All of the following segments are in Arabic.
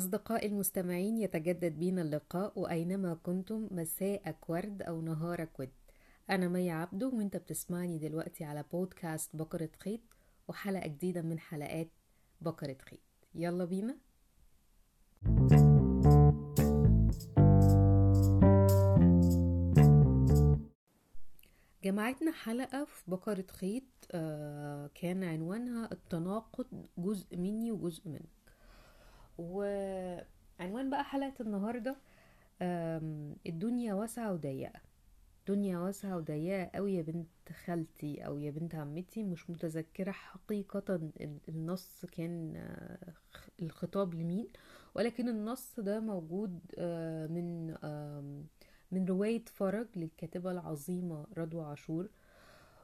أصدقائي المستمعين يتجدد بينا اللقاء وأينما كنتم مساءك ورد أو نهارك ود أنا مي عبدو وأنت بتسمعني دلوقتي على بودكاست بقرة خيط وحلقة جديدة من حلقات بقرة خيط. يلا بينا. جمعتنا حلقة في بقرة خيط آه، كان عنوانها التناقض جزء مني وجزء منك وعنوان بقى حلقة النهاردة الدنيا واسعة وضيقة. دنيا واسعة وضيقة قوي يا بنت خالتي أو يا بنت عمتي. مش متذكرة حقيقة ال- النص كان آه، الخطاب لمين ولكن النص ده موجود آه، من من رواية فرج للكاتبة العظيمة رضوى عاشور.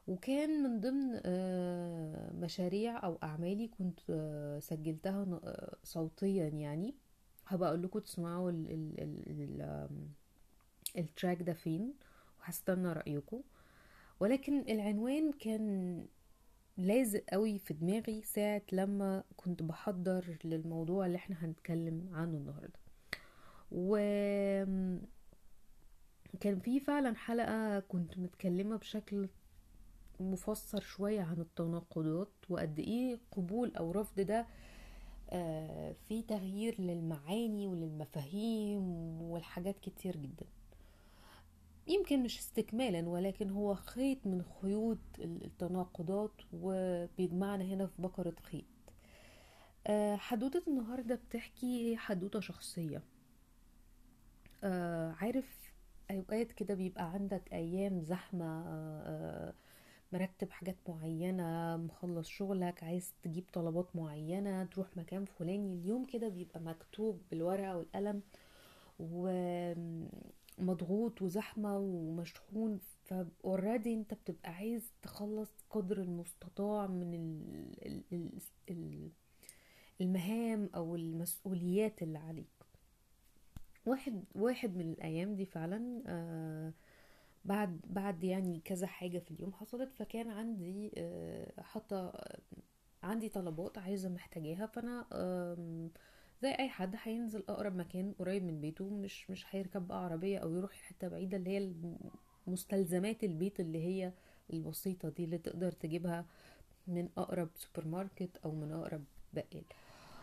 وكان من ضمن آه، مشاريع أو أعمالي كنت آه، سجلتها آه، صوتيا يعني. هبقى أقول لكم تسمعوا ال التراك ده فين وهستنى رأيكم. ولكن العنوان كان لازق قوي في دماغي ساعة لما كنت بحضر للموضوع اللي إحنا هنتكلم عنه النهاردة. وكان في فعلا حلقة كنت متكلمة بشكل مفسر شوية عن التناقضات وقد إيه قبول أو رفض ده آه، في تغيير للمعاني وللمفاهيم والحاجات كتير جدا. يمكن مش استكمالا ولكن هو خيط من خيوط التناقضات وبيجمعنا هنا في بقرة خيط. آه، حدوتة النهاردة بتحكي هي حدوتة شخصية. آه، عارف أوقات كده بيبقى عندك أيام زحمة مرتب حاجات معينة مخلص شغلك عايز تجيب طلبات معينة تروح مكان فلاني اليوم كده بيبقى مكتوب بالورقة والقلم ومضغوط وزحمة ومشحون فاوريدي انت بتبقى عايز تخلص قدر المستطاع من ال- ال- ال- ال- المهام أو المسؤوليات اللي عليك. واحد واحد من الأيام دي فعلا آه بعد بعد يعني كذا حاجة في اليوم حصلت فكان عندي آه حاطة عندي طلبات عايزة محتاجاها فأنا آم، زي أي حد هينزل أقرب مكان قريب من بيته مش مش هيركب بقى عربية أو يروح حتة بعيدة اللي هي مستلزمات البيت اللي هي البسيطة دي اللي تقدر تجيبها من أقرب سوبر ماركت أو من أقرب بقال.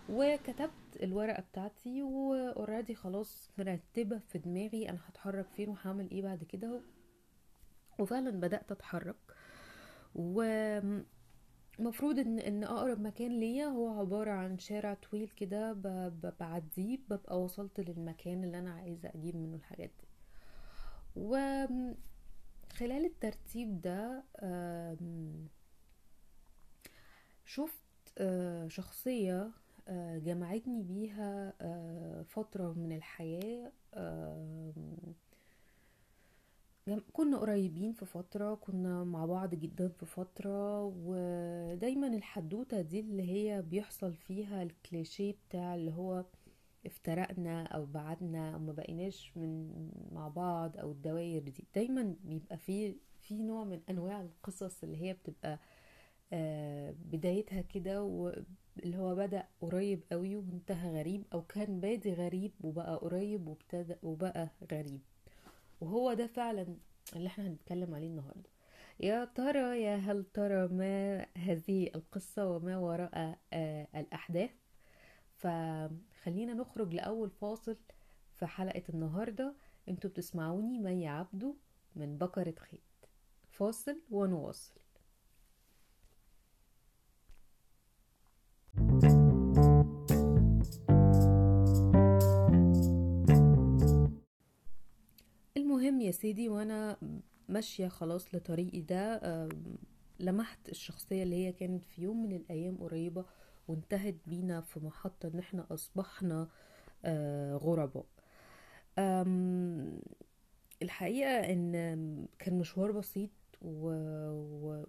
وكتبت الورقة بتاعتي و already خلاص مرتبة في دماغي أنا هتحرك فين وهعمل إيه بعد كده وفعلا بدأت أتحرك. ومفروض إن إن أقرب مكان ليا هو عبارة عن شارع طويل كده بعديه ببقى وصلت للمكان اللي أنا عايزة أجيب منه الحاجات دي. وخلال الترتيب ده شفت آه، شخصية آه، جمعتني بيها آه، فترة من جم- كنا قريبين في فترة كنا مع بعض جدا في فترة ودايما الحدوتة دي اللي هي بيحصل فيها الكليشيه بتاع اللي هو افترقنا أو بعدنا أو ما بقيناش من مع بعض أو الدواير دي. دايما بيبقى في في نوع من أنواع القصص اللي هي بتبقى آه، بدايتها كده واللي هو بدأ قريب قوي وانتهى غريب أو كان بادي غريب وبقى قريب وابتدى وبقى غريب. وهو ده فعلا اللي إحنا هنتكلم عليه النهارده. يا ترى يا هل ترى ما هذه القصة وما وراء آه، الأحداث؟ فخلينا نخرج لأول فاصل في حلقة النهاردة. أنتوا بتسمعوني مي عبدو من بقرة خيط فاصل ونواصل. المهم يا سيدي وأنا ماشية خلاص لطريقي ده لمحت الشخصية اللي هي كانت في يوم من الأيام قريبة وانتهت بينا في محطة إن إحنا أصبحنا آه، غرباء آم، الحقيقة إن كان مشوار بسيط.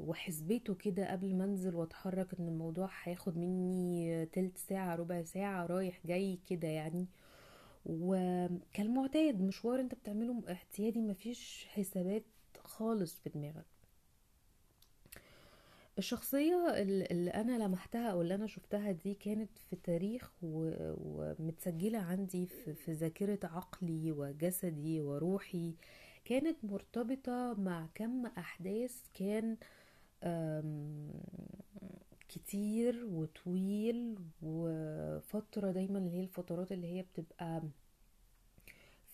وحسبته كده قبل ما أنزل وأتحرك إن الموضوع هياخد مني تلت ساعة ربع ساعة رايح جاي كده يعني وكالمعتاد مشوار انت بتعمله احتيادي مفيش حسابات خالص في دماغك. الشخصية ال- اللي أنا لمحتها أو اللي أنا شفتها دي كانت في تاريخ ومتسجلة عندي في ذاكرة عقلي وجسدي وروحي. كانت مرتبطة مع كم أحداث كان كتير وطويل وفترة دايما اللي هي الفترات اللي هي بتبقى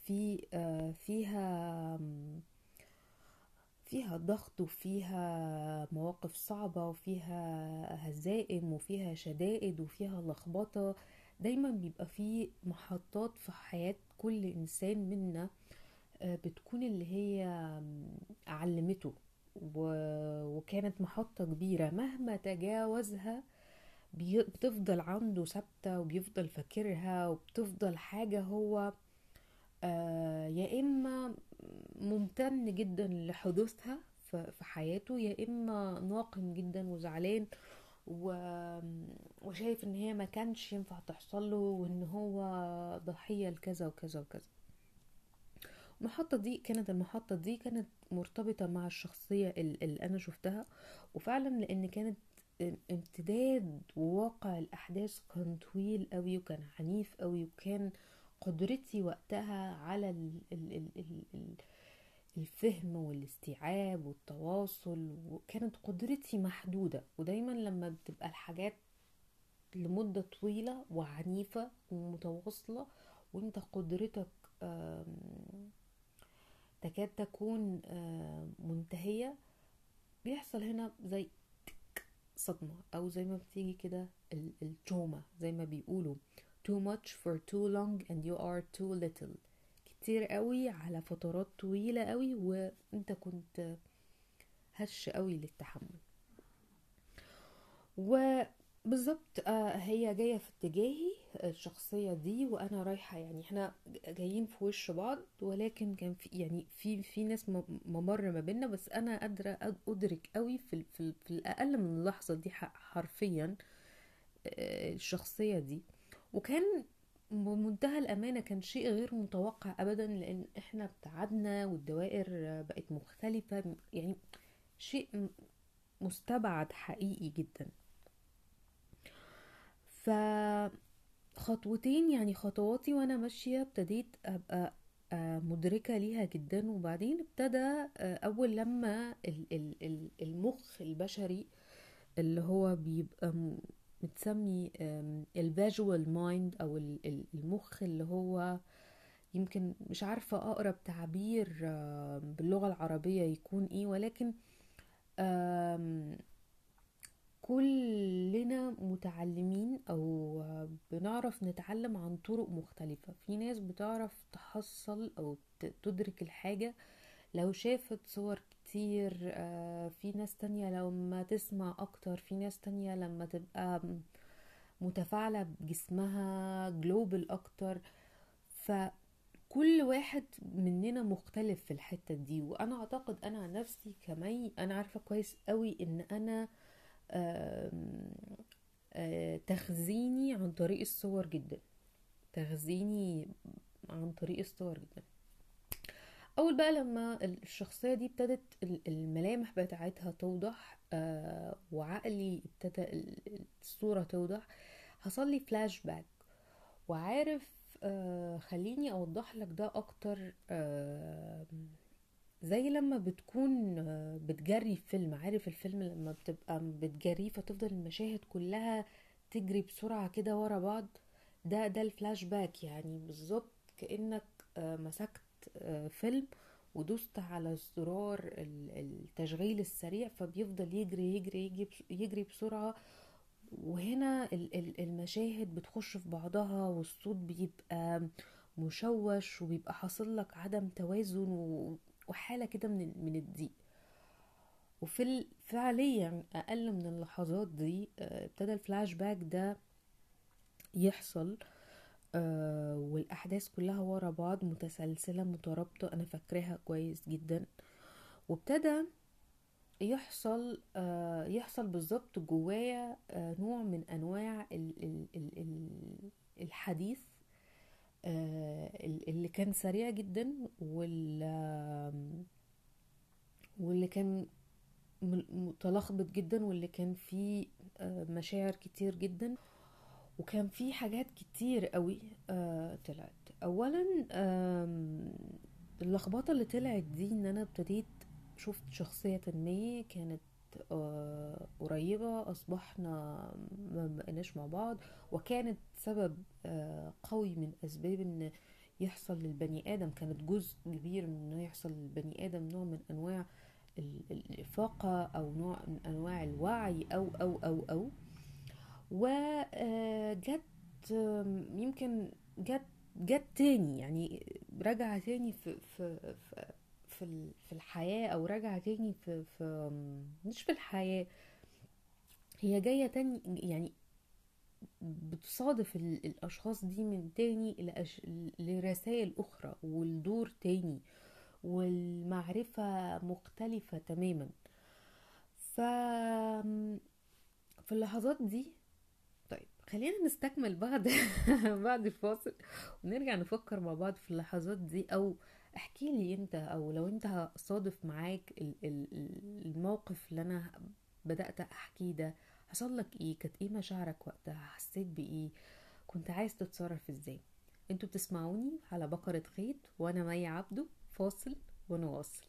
في آه، فيها فيها ضغط وفيها مواقف صعبة وفيها هزائم وفيها شدائد وفيها لخبطة دايما بيبقى في محطات في حياة كل إنسان منا آه، بتكون اللي هي علمته. و- وكانت محطة كبيرة. مهما تجاوزها بي- بتفضل عنده ثابتة وبيفضل فاكرها وبتفضل حاجة هو آه، يا إما ممتن جدا لحدوثها ف- في حياته يا إما ناقم جدا وزعلان و- وشايف إن هي ما كانش ينفع تحصل له وإن هو ضحية لكذا وكذا وكذا. المحطة دي كانت المحطة دي كانت مرتبطة مع الشخصية ال- اللي أنا شفتها وفعلا لأن كانت امتداد وواقع الأحداث كان طويل قوي وكان عنيف قوي وكان قدرتي وقتها على ال ال ال ال ال الفهم والاستيعاب والتواصل وكانت قدرتي محدودة. ودايما لما بتبقى الحاجات لمدة طويلة وعنيفة ومتواصلة وانت قدرتك تكاد تكون آم، منتهية. بيحصل هنا زي صدمة أو زي ما بتيجي كده ال- التروما زي ما بيقولوا. Too much for too long and you are too little. كتير قوي على فترات طويلة قوي وانت كنت هش قوي للتحمل. وبالظبط آه، هي جاية في اتجاهي الشخصية دي وأنا رايحة يعني إحنا جايين في وش بعض ولكن كان في يعني في في ناس م- ممر ما بيننا بس أنا قادرة أد- أدرك قوي في ال- في, في الأقل من اللحظة دي ح- حرفيا آه، الشخصية دي. وكان بمنتهى الأمانة كان شيء غير متوقع أبدا لأن إحنا ابتعدنا والدوائر بقت مختلفة يعني شيء مستبعد حقيقي جدا. فخطوتين يعني خطواتي وأنا ماشية ابتديت أبقى آه، مدركة ليها جدا وبعدين ابتدى آه، أول لما ال- ال- ال- المخ البشري اللي هو بيبقى متسمي ال visual mind ال- المخ اللي هو يمكن مش عارفة أقرب تعبير آه، باللغة العربية يكون إيه ولكن كلنا متعلمين أو بنعرف نتعلم عن طرق مختلفة. في ناس بتعرف تحصل أو تدرك الحاجة لو شافت صور كتير آه، في ناس تانية لما تسمع أكتر في ناس تانية لما تبقى متفاعلة بجسمها جلوبال أكتر. فكل واحد مننا مختلف في الحتة دي. وأنا أعتقد أنا عن نفسي كمي أنا عارفة كويس قوي إن أنا تخزيني عن طريق الصور جدا. تخزيني عن طريق الصور جدا. أول بقى لما الشخصية دي ابتدت ال- الملامح بتاعتها توضح وعقلي ابتدى ال- الصورة توضح حصل لي فلاش باك وعارف خليني أوضح لك ده أكتر زي لما بتكون بتجري فيلم عارف الفيلم لما بتبقى بتجريه فتفضل المشاهد كلها تجري بسرعة كده ورا بعض؟ ده ده الفلاش باك يعني بالظبط كأنك آه، مسكت آه، فيلم ودوست على زرار ال- التشغيل السريع فبيفضل يجري يجري يجري يجري بسرعة. وهنا ال- ال- المشاهد بتخش في بعضها والصوت بيبقى مشوش وبيبقى حاصل لك عدم توازن و- وحالة كده من من الضيق. وفي فعليا أقل من اللحظات دي آه، ابتدى الفلاش باك ده يحصل آه، والأحداث كلها ورا بعض متسلسلة مترابطة أنا فاكراها كويس جدا. وابتدى يحصل آه، يحصل بالظبط جوايا نوع من أنواع ال- ال- ال- ال- الحديث ال- اللي كان سريع جدا واللي كان متلخبط جدا واللي كان فيه آه، مشاعر كتير جدا. وكان فيه حاجات كتير قوي آه، طلعت. اولا اللخبطة اللي طلعت دي إن أنا ابتديت شفت شخصية ما كانت آه، قريبة أصبحنا ما بقيناش مع بعض وكانت سبب قوي من أسباب إن يحصل للبني آدم كانت جزء كبير من إنه يحصل للبني آدم نوع من أنواع الإفاقة أو نوع من أنواع الوعي أو أو أو أو. وجت يمكن جت جت تاني يعني رجع تاني في في في في, في الحياة أو رجع تاني في, في مش في الحياة. هي جاية تاني يعني بتصادف الأشخاص دي من تاني لرسائل أخرى والدور تاني والمعرفة مختلفة تماما. ف في اللحظات دي طيب خلينا نستكمل بعد بعد الفاصل ونرجع نفكر مع بعض في اللحظات دي أو احكي لي انت أو لو انت صادف معاك الموقف اللي أنا بدأت احكيه ده حصل لك إيه؟ كانت إيه مشاعرك وقتها؟ حسيت بإيه؟ كنت عايز تتصرف إزاي؟ أنتوا بتسمعوني على بقرة خيط وأنا مي عبده فاصل ونواصل.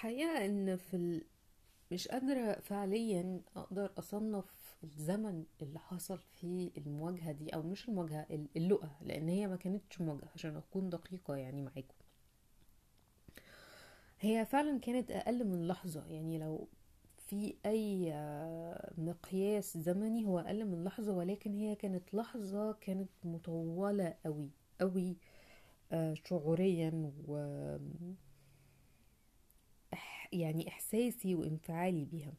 الحقيقة إن في ال... مش قادرة فعليا أقدر أصنف الزمن اللي حصل فيه المواجهة دي أو مش المواجهة اللقة لأن هي ما كانتش مواجهة عشان أكون دقيقة يعني معاكم. هي فعلا كانت أقل من لحظة يعني لو في أي مقياس زمني هو أقل من لحظة ولكن هي كانت لحظة كانت مطولة قوي قوي آه، شعوريا و يعني إحساسي وإنفعالي بيها.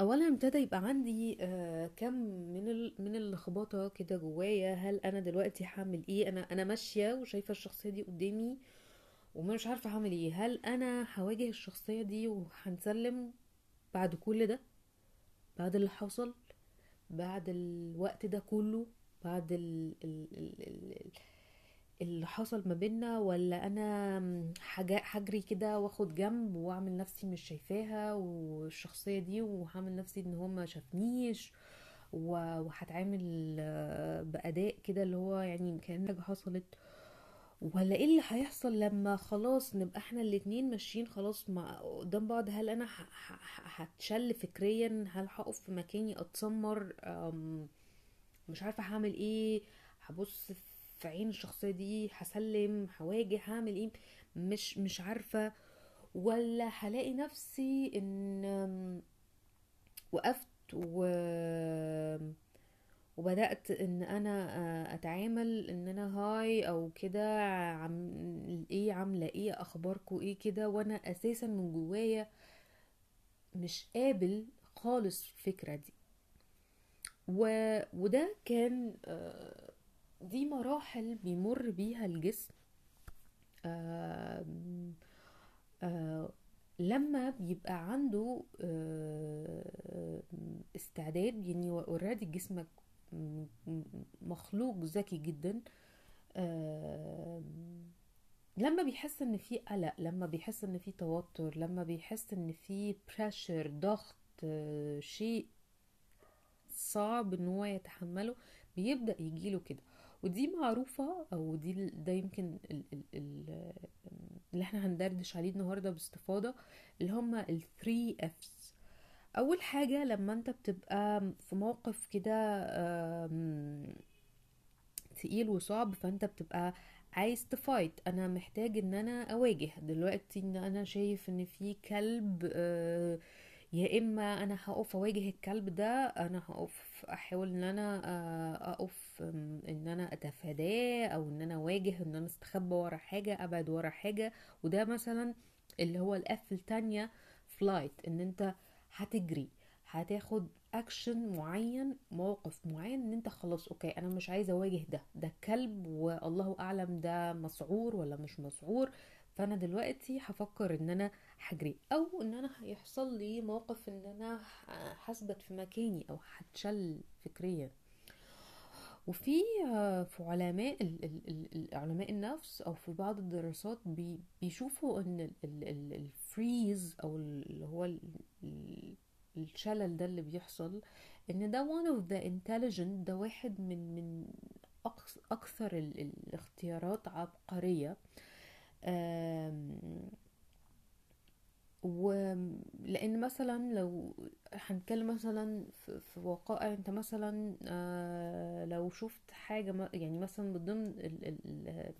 اولا ابتدى يبقى عندي آه كم من من اللخبطة كده جوايا. هل أنا دلوقتي هعمل إيه؟ أنا أنا ماشية وشايفة الشخصية دي قدامي ومش عارفة هعمل إيه. هل أنا هواجه الشخصية دي وهنسلم بعد كل ده؟ بعد اللي حصل؟ بعد الوقت ده كله؟ بعد ال ال ال ال اللي حصل ما بينا ولا أنا هجري كده وآخد جنب وأعمل نفسي مش شايفاها والشخصية دي وهعمل نفسي إن هو ما شافنيش وهتعامل بأداء كده اللي هو يعني كأن حاجة حصلت. ولا إيه اللي هيحصل لما خلاص نبقى إحنا الاتنين ماشيين خلاص مع قدام بعض؟ هل أنا هتشل فكريا؟ هل هقف في مكاني أتسمر؟ مش عارفة هعمل إيه؟ هبص في عين الشخصية دي هسلم هواجه هعمل إيه؟ مش مش عارفة. ولا هلاقي نفسي إن وقفت و وبدأت إن أنا أتعامل إن أنا هاي أو كده عم إيه عاملة إيه اخباركم إيه كده وأنا أساسا من جوايا مش قابل خالص الفكرة دي. و... وده كان دي مراحل بيمر بيها الجسم آه آه لما بيبقى عنده آه استعداد يعني اوريدي جسمك مخلوق ذكي جدا لما بيحس إن في قلق لما بيحس إن في توتر لما بيحس إن في بريشر ضغط شيء صعب إن هو يتحمله بيبدأ يجيله كده. ودي معروفة أو دي ده يمكن ال ال ال اللي إحنا هندردش عليه النهاردة باستفاضة اللي هما ال 3 F's. أول حاجة لما أنت بتبقى في موقف كده تقيل وصعب فأنت بتبقى عايز تفايت أنا محتاج إن أنا أواجه. دلوقتي إن أنا شايف إن في كلب آه يا إما أنا هقف أواجه الكلب ده أنا هقف أحاول إن أنا آه، أقف إن أنا أتفاداه أو إن أنا أواجه إن أنا أستخبى ورا حاجة أبعد ورا حاجة. وده مثلا اللي هو الأف التانية فلايت إن أنت هتجري هتاخد اكشن معين موقف معين إن أنت خلاص okay أنا مش عايزة أواجه ده. ده كلب والله أعلم ده مسعور ولا مش مسعور. فأنا دلوقتي هفكر إن أنا هجري أو إن أنا هيحصل لي موقف إن أنا هثبت في مكاني أو هتشل فكريا. وفي آه، في علماء علماء النفس أو في بعض الدراسات بي- بيشوفوا إن الفريز أو اللي هو ال- ال- الشلل ده اللي بيحصل إن ده one of the intelligent ده واحد من من أكثر ال- الاختيارات عبقرية. آم، ولان مثلا لو هنتكلم مثلا في وقائع أنت مثلا آه، لو شفت حاجة م- يعني مثلا من ضمن ال- ال-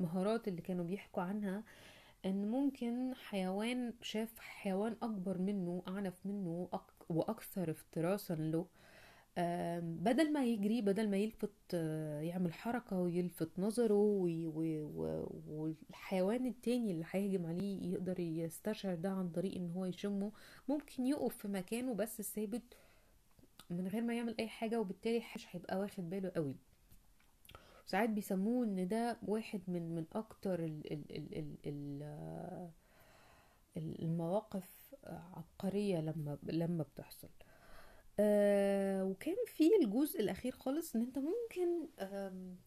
المهارات اللي كانوا بيحكوا عنها إن ممكن حيوان شاف حيوان أكبر منه أعنف منه أك- وأكثر افتراسا له بدل ما يجري بدل ما يلفت آه، يعمل حركة ويلفت نظره والحيوان التاني اللي هيهجم عليه يقدر يستشعر ده عن طريق إن هو يشمه ممكن يقف في مكانه بس ثابت من غير ما يعمل أي حاجة وبالتالي مش هيبقى واخد باله قوي. ساعات بيسموه إن ده واحد من من أكتر ال ال ال ال ال آه، المواقف عبقرية لما لما بتحصل. آه وكان في الجزء الأخير خالص إن أنت ممكن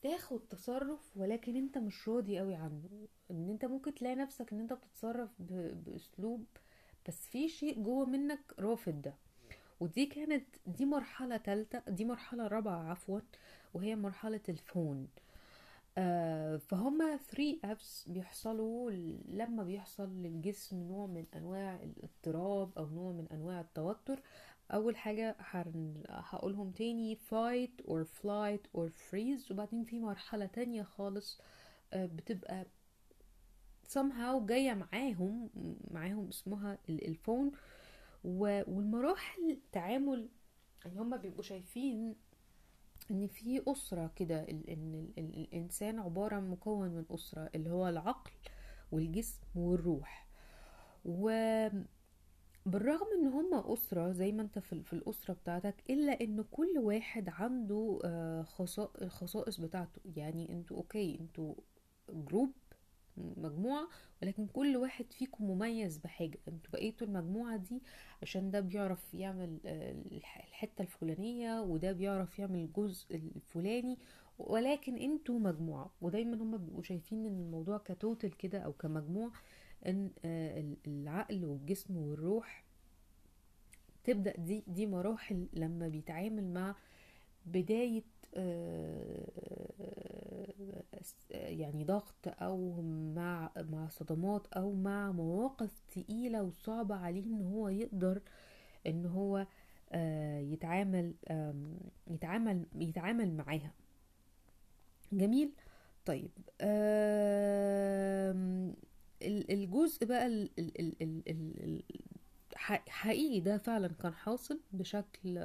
تاخد تصرف ولكن أنت مش راضي قوي عنه. إن أنت ممكن تلاقي نفسك إن أنت بتتصرف بأسلوب بس في شيء جوه منك رافض ده. ودي كانت دي مرحلة تالتة دي مرحلة رابعة عفوا وهي مرحلة الفون. آه فهم 3 F's بيحصلوا لما بيحصل للجسم نوع من أنواع الاضطراب أو نوع من أنواع التوتر أول حاجة هن- هقولهم تاني fight or flight or freeze وبعدين في مرحلة تانية خالص آه بتبقى somehow جاية معاهم معاهم اسمها ال- الفون و- والمراحل تعامل يعني هما بيبقوا شايفين إن في أسرة كده إن ال- ال- الإنسان عبارة مكون من أسرة اللي هو العقل والجسم والروح. وبالرغم إن هما أسرة زي ما أنت في الأسرة بتاعتك إلا إن كل واحد عنده آه، خصا- الخصائص بتاعته. يعني أنتوا okay أنتوا group مجموعة ولكن كل واحد فيكم مميز بحاجة. أنتوا بقيتوا المجموعة دي عشان ده بيعرف يعمل آه، الح- الحتة الفلانية وده بيعرف يعمل الجزء الفلاني ولكن أنتوا مجموعة. ودايما هم بيبقوا شايفين إن الموضوع كتوتل كده أو كمجموع إن آه، ال- العقل والجسم والروح تبدأ دي دي مراحل لما بيتعامل مع بداية آه، يعني ضغط أو مع مع صدمات أو مع مواقف تقيلة وصعبة عليه إن هو يقدر إن هو آه، يتعامل يتعامل يتعامل معاها. جميل؟ طيب الجزء بقى ال- ال- ال- ال- حقيقي ده فعلا كان حاصل بشكل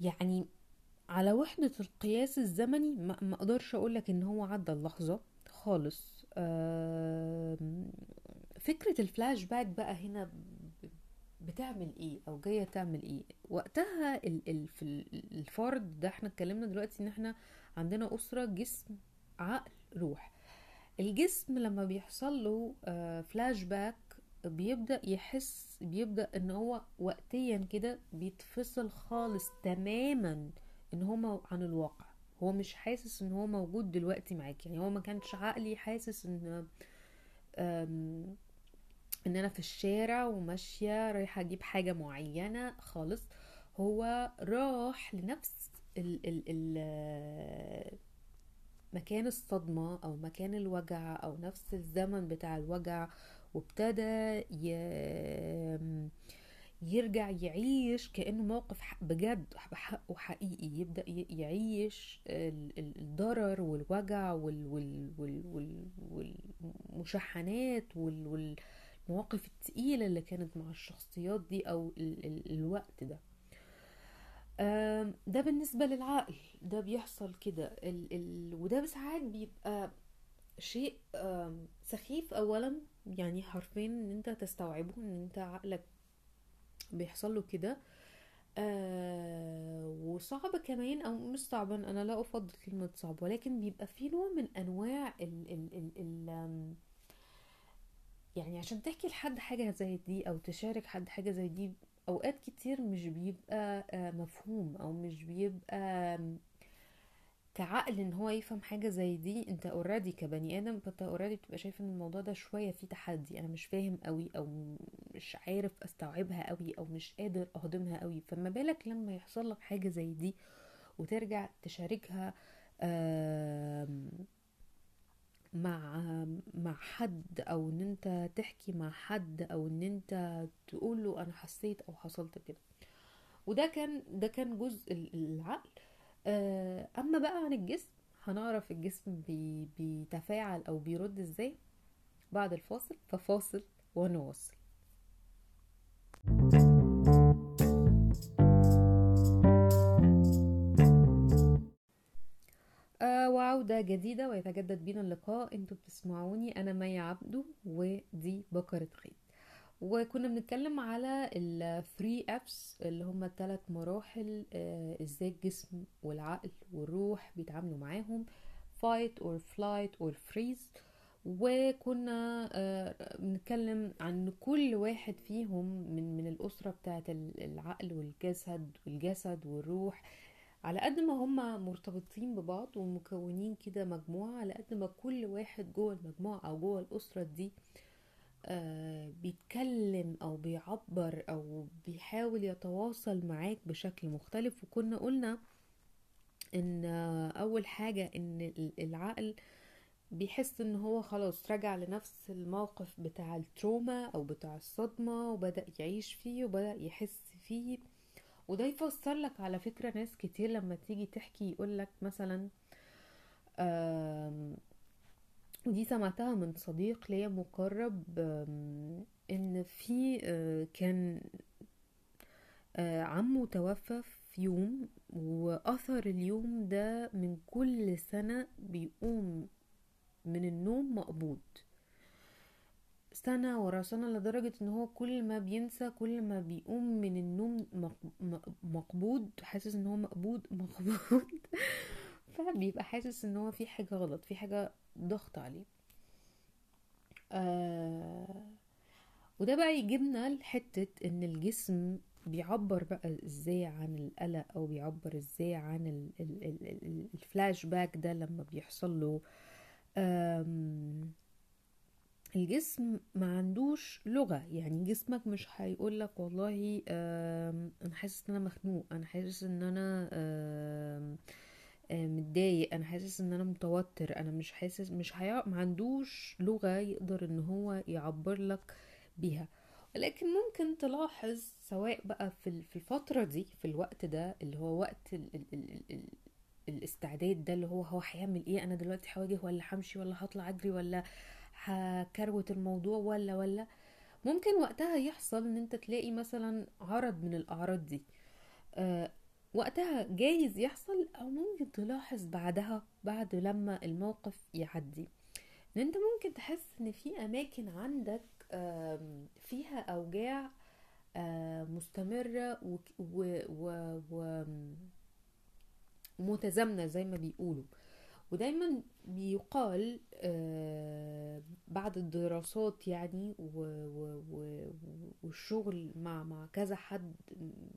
يعني على وحدة القياس الزمني ما أقدرش اقولك إن هو عدى اللحظة خالص. فكرة الفلاش باك بقى هنا بتعمل إيه أو جاية تعمل إيه؟ وقتها الفرد ده إحنا اتكلمنا دلوقتي إن إحنا عندنا أسرة جسم عقل روح. الجسم لما بيحصل له فلاش باك بيبدأ يحس بيبدأ إن هو وقتيا كده بيتفصل خالص تماما إن هو عن الواقع. هو مش حاسس إن هو موجود دلوقتي معاك. يعني هو ما كانش عقلي حاسس إن إن أنا في الشارع وماشية رايحة أجيب حاجة معينة خالص. هو راح لنفس ال ال ال مكان الصدمة أو مكان الوجع أو نفس الزمن بتاع الوجع وابتدى ي... يرجع يعيش كأنه موقف بجد بحقه حقيقي يبدأ يعيش ال- ال- الضرر والوجع وال... وال... وال... وال... والمشاحنات وال... والمواقف التقيلة اللي كانت مع الشخصيات دي أو ال... ال... الوقت ده. ده بالنسبة للعقل ده بيحصل كده. ال ال وده ساعات بيبقى شيء سخيف اولا يعني حرفيا إن أنت تستوعبه إن أنت عقلك بيحصل له كده. آه وصعب كمان أو مش صعب أنا لا أفضل كلمة صعب ولكن بيبقى في نوع من أنواع ال ال ال ال يعني عشان تحكي لحد حاجة زي دي أو تشارك حد حاجة زي دي أوقات كتير مش بيبقى آه مفهوم أو مش بيبقى كعقل إن هو يفهم حاجة زي دي. أنت already كبني آدم فأنت already بتبقى شايف إن الموضوع ده شوية فيه تحدي. أنا مش فاهم قوي أو مش عارف أستوعبها قوي أو مش قادر أهضمها قوي فما بالك لما يحصل لك حاجة زي دي وترجع تشاركها آم، مع مع حد أو إن أنت تحكي مع حد أو إن أنت تقول له أنا حسيت أو حصلت كده. وده كان ده كان جزء ال- العقل. آه، أما بقى عن الجسم هنعرف الجسم بي بيتفاعل أو بيرد إزاي؟ بعد الفاصل ففاصل ونواصل. آه وعودة جديدة ويتجدد بينا اللقاء. أنتوا بتسمعوني أنا مي عبدو ودي بكرة خيط وكنا بنتكلم على الثري ابس اللي هما الثلاث مراحل آه إزاي الجسم والعقل والروح بيتعاملوا معاهم fight or flight or freeze. وكنا آه بنتكلم عن كل واحد فيهم من من الأسرة بتاعت العقل والجسد والجسد والروح على قد ما هما مرتبطين ببعض ومكونين كده مجموعة على قد ما كل واحد جوه المجموعة أو جوه الأسرة دي آه بيتكلم أو بيعبر أو بيحاول يتواصل معاك بشكل مختلف. وكنا قلنا إن أول حاجة إن ال- العقل بيحس إن هو خلاص رجع لنفس الموقف بتاع التروما أو بتاع الصدمة وبدأ يعيش فيه وبدأ يحس فيه. وده يفسر لك على فكرة ناس كتير لما تيجي تحكي يقولك مثلا ودي سمعتها من صديق ليا مقرب إن في آه، كان آه، عمه توفى في يوم وآثر اليوم ده من كل سنة بيقوم من النوم مقبوض. سنة ورا سنة لدرجة إن هو كل ما بينسى كل ما بيقوم من النوم مقبوض حاسس إن هو مقبوض مقبوض فبيبقى حاسس إن هو في حاجة غلط في حاجة ضغط عليه. آه وده بقى يجيبنا لحتة إن الجسم بيعبر بقى إزاي عن القلق أو بيعبر إزاي عن ال ال ال ال الفلاش باك ده لما بيحصل له. الجسم ما عندوش لغة يعني جسمك مش هيقولك والله آم، أنا حاسس إن أنا مخنوق أنا حاسس إن أنا آم، متضايق أنا حاسس إن أنا متوتر أنا مش حاسس مش هيع... ما عندوش لغة يقدر إن هو يعبر لك بيها. ولكن ممكن تلاحظ سواء بقى في في الفترة دي في الوقت ده اللي هو وقت ال ال ال ال الاستعداد ده اللي هو هو هيعمل إيه أنا دلوقتي هواجه ولا همشي ولا هطلع أجري ولا هكروت الموضوع ولا ولا. ممكن وقتها يحصل إن أنت تلاقي مثلا عرض من الأعراض دي. آه وقتها جايز يحصل أو ممكن تلاحظ بعدها بعد لما الموقف يعدي. إن أنت ممكن تحس إن في أماكن عندك فيها أوجاع آه، مستمرة وك- و- و- و- ومتزامنة زي ما بيقولوا. ودايما بيقال آه، بعد الدراسات يعني والشغل مع مع كذا حد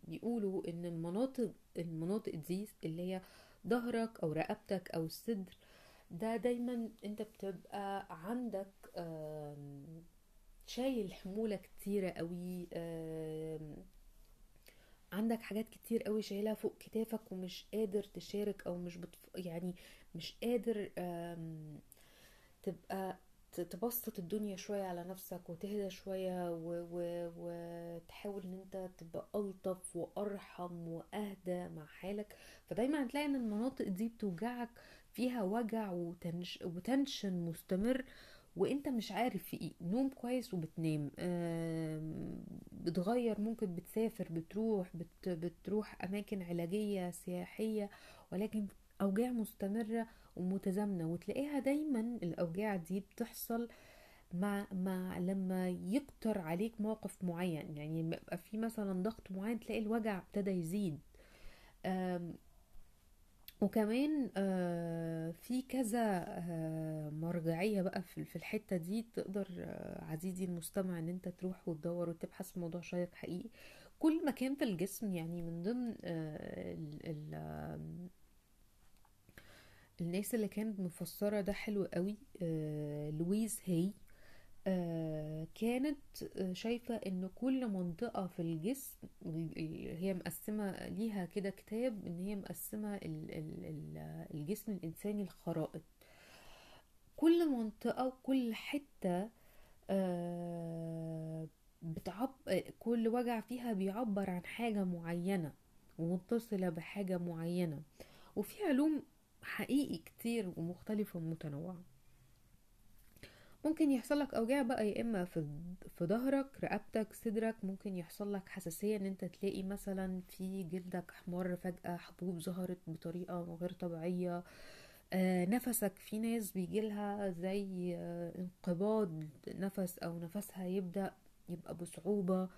بيقولوا إن المناطق المناطق دي اللي هي ظهرك أو رقبتك أو الصدر ده دايما أنت بتبقى عندك شايل حمولة كتيرة قوي عندك حاجات كتير قوي شايلها فوق كتافك ومش قادر تشارك أو مش بتف... يعني مش قادر تبقى تبسط الدنيا شوية على نفسك وتهدى شوية. وتحاول إن أنت تبقى ألطف وأرحم وأهدى مع حالك فدايما هتلاقي إن المناطق دي بتوجعك فيها وجع وتنش... وتنشن مستمر وأنت مش عارف في إيه نوم كويس وبتنام بتغير ممكن بتسافر بتروح بت... بتروح أماكن علاجية سياحية ولكن اوجاع مستمرة ومتزامنة وتلاقيها دايما الأوجاع دي بتحصل مع مع لما يكتر عليك موقف معين. يعني يبقى في مثلا ضغط معين تلاقي الوجع ابتدى يزيد. وكمان آه، في كذا آه، مرجعية بقى في الحتة دي تقدر آه، عزيزي المستمع إن أنت تروح وتدور وتبحث في موضوع شيق حقيقي. كل مكان في الجسم يعني من ضمن الناس اللي كانت مفسرة ده حلو قوي آه، لويز هي آه، كانت آه، شايفة إن كل منطقة في الجسم ال- ال- هي مقسمة ليها كده كتاب إن هي مقسمة ال- ال- ال- الجسم الإنساني الخرائط كل منطقة وكل حتة آه، بتعب كل وجع فيها بيعبر عن حاجة معينة ومتصلة بحاجة معينة. وفي علوم حقيقي كتير ومختلفة ومتنوعة ممكن يحصل لك أوجاع بقى يا إما في في ظهرك رقبتك صدرك ممكن يحصل لك حساسية إن أنت تلاقي مثلا في جلدك احمر فجأة حبوب ظهرت بطريقة غير طبيعية. آه نفسك في ناس بيجيلها زي آه انقباض نفس أو نفسها يبدأ يبقى بصعوبة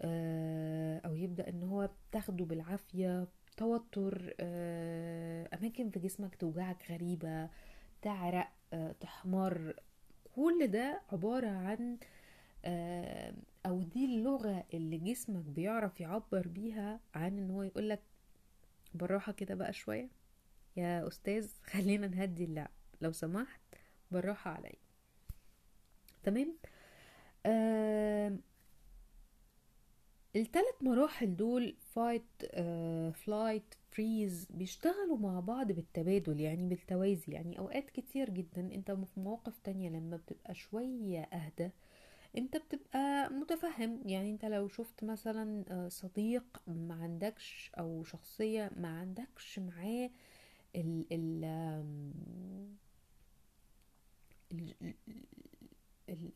آه أو يبدأ إن هو تاخده بالعافية. توتر آه أماكن في جسمك توجعك غريبة تعرق آه تحمر. كل ده عبارة عن آه، أو دي اللغة اللي جسمك بيعرف يعبر بيها عن إن هو يقولك بالراحة كده بقى شوية. يا أستاذ خلينا نهدي اللعب. لو سمحت بالراحة عليا. تمام؟ آه الثلاث مراحل دول fight flight freeze بيشتغلوا مع بعض بالتبادل يعني بالتوازي. يعني أوقات كتير جدا أنت في مواقف تانية لما بتبقى شوية أهدى أنت بتبقى متفهم. يعني أنت لو شفت مثلا آه، صديق ما عندكش أو شخصية ما عندكش معاه ال- ال-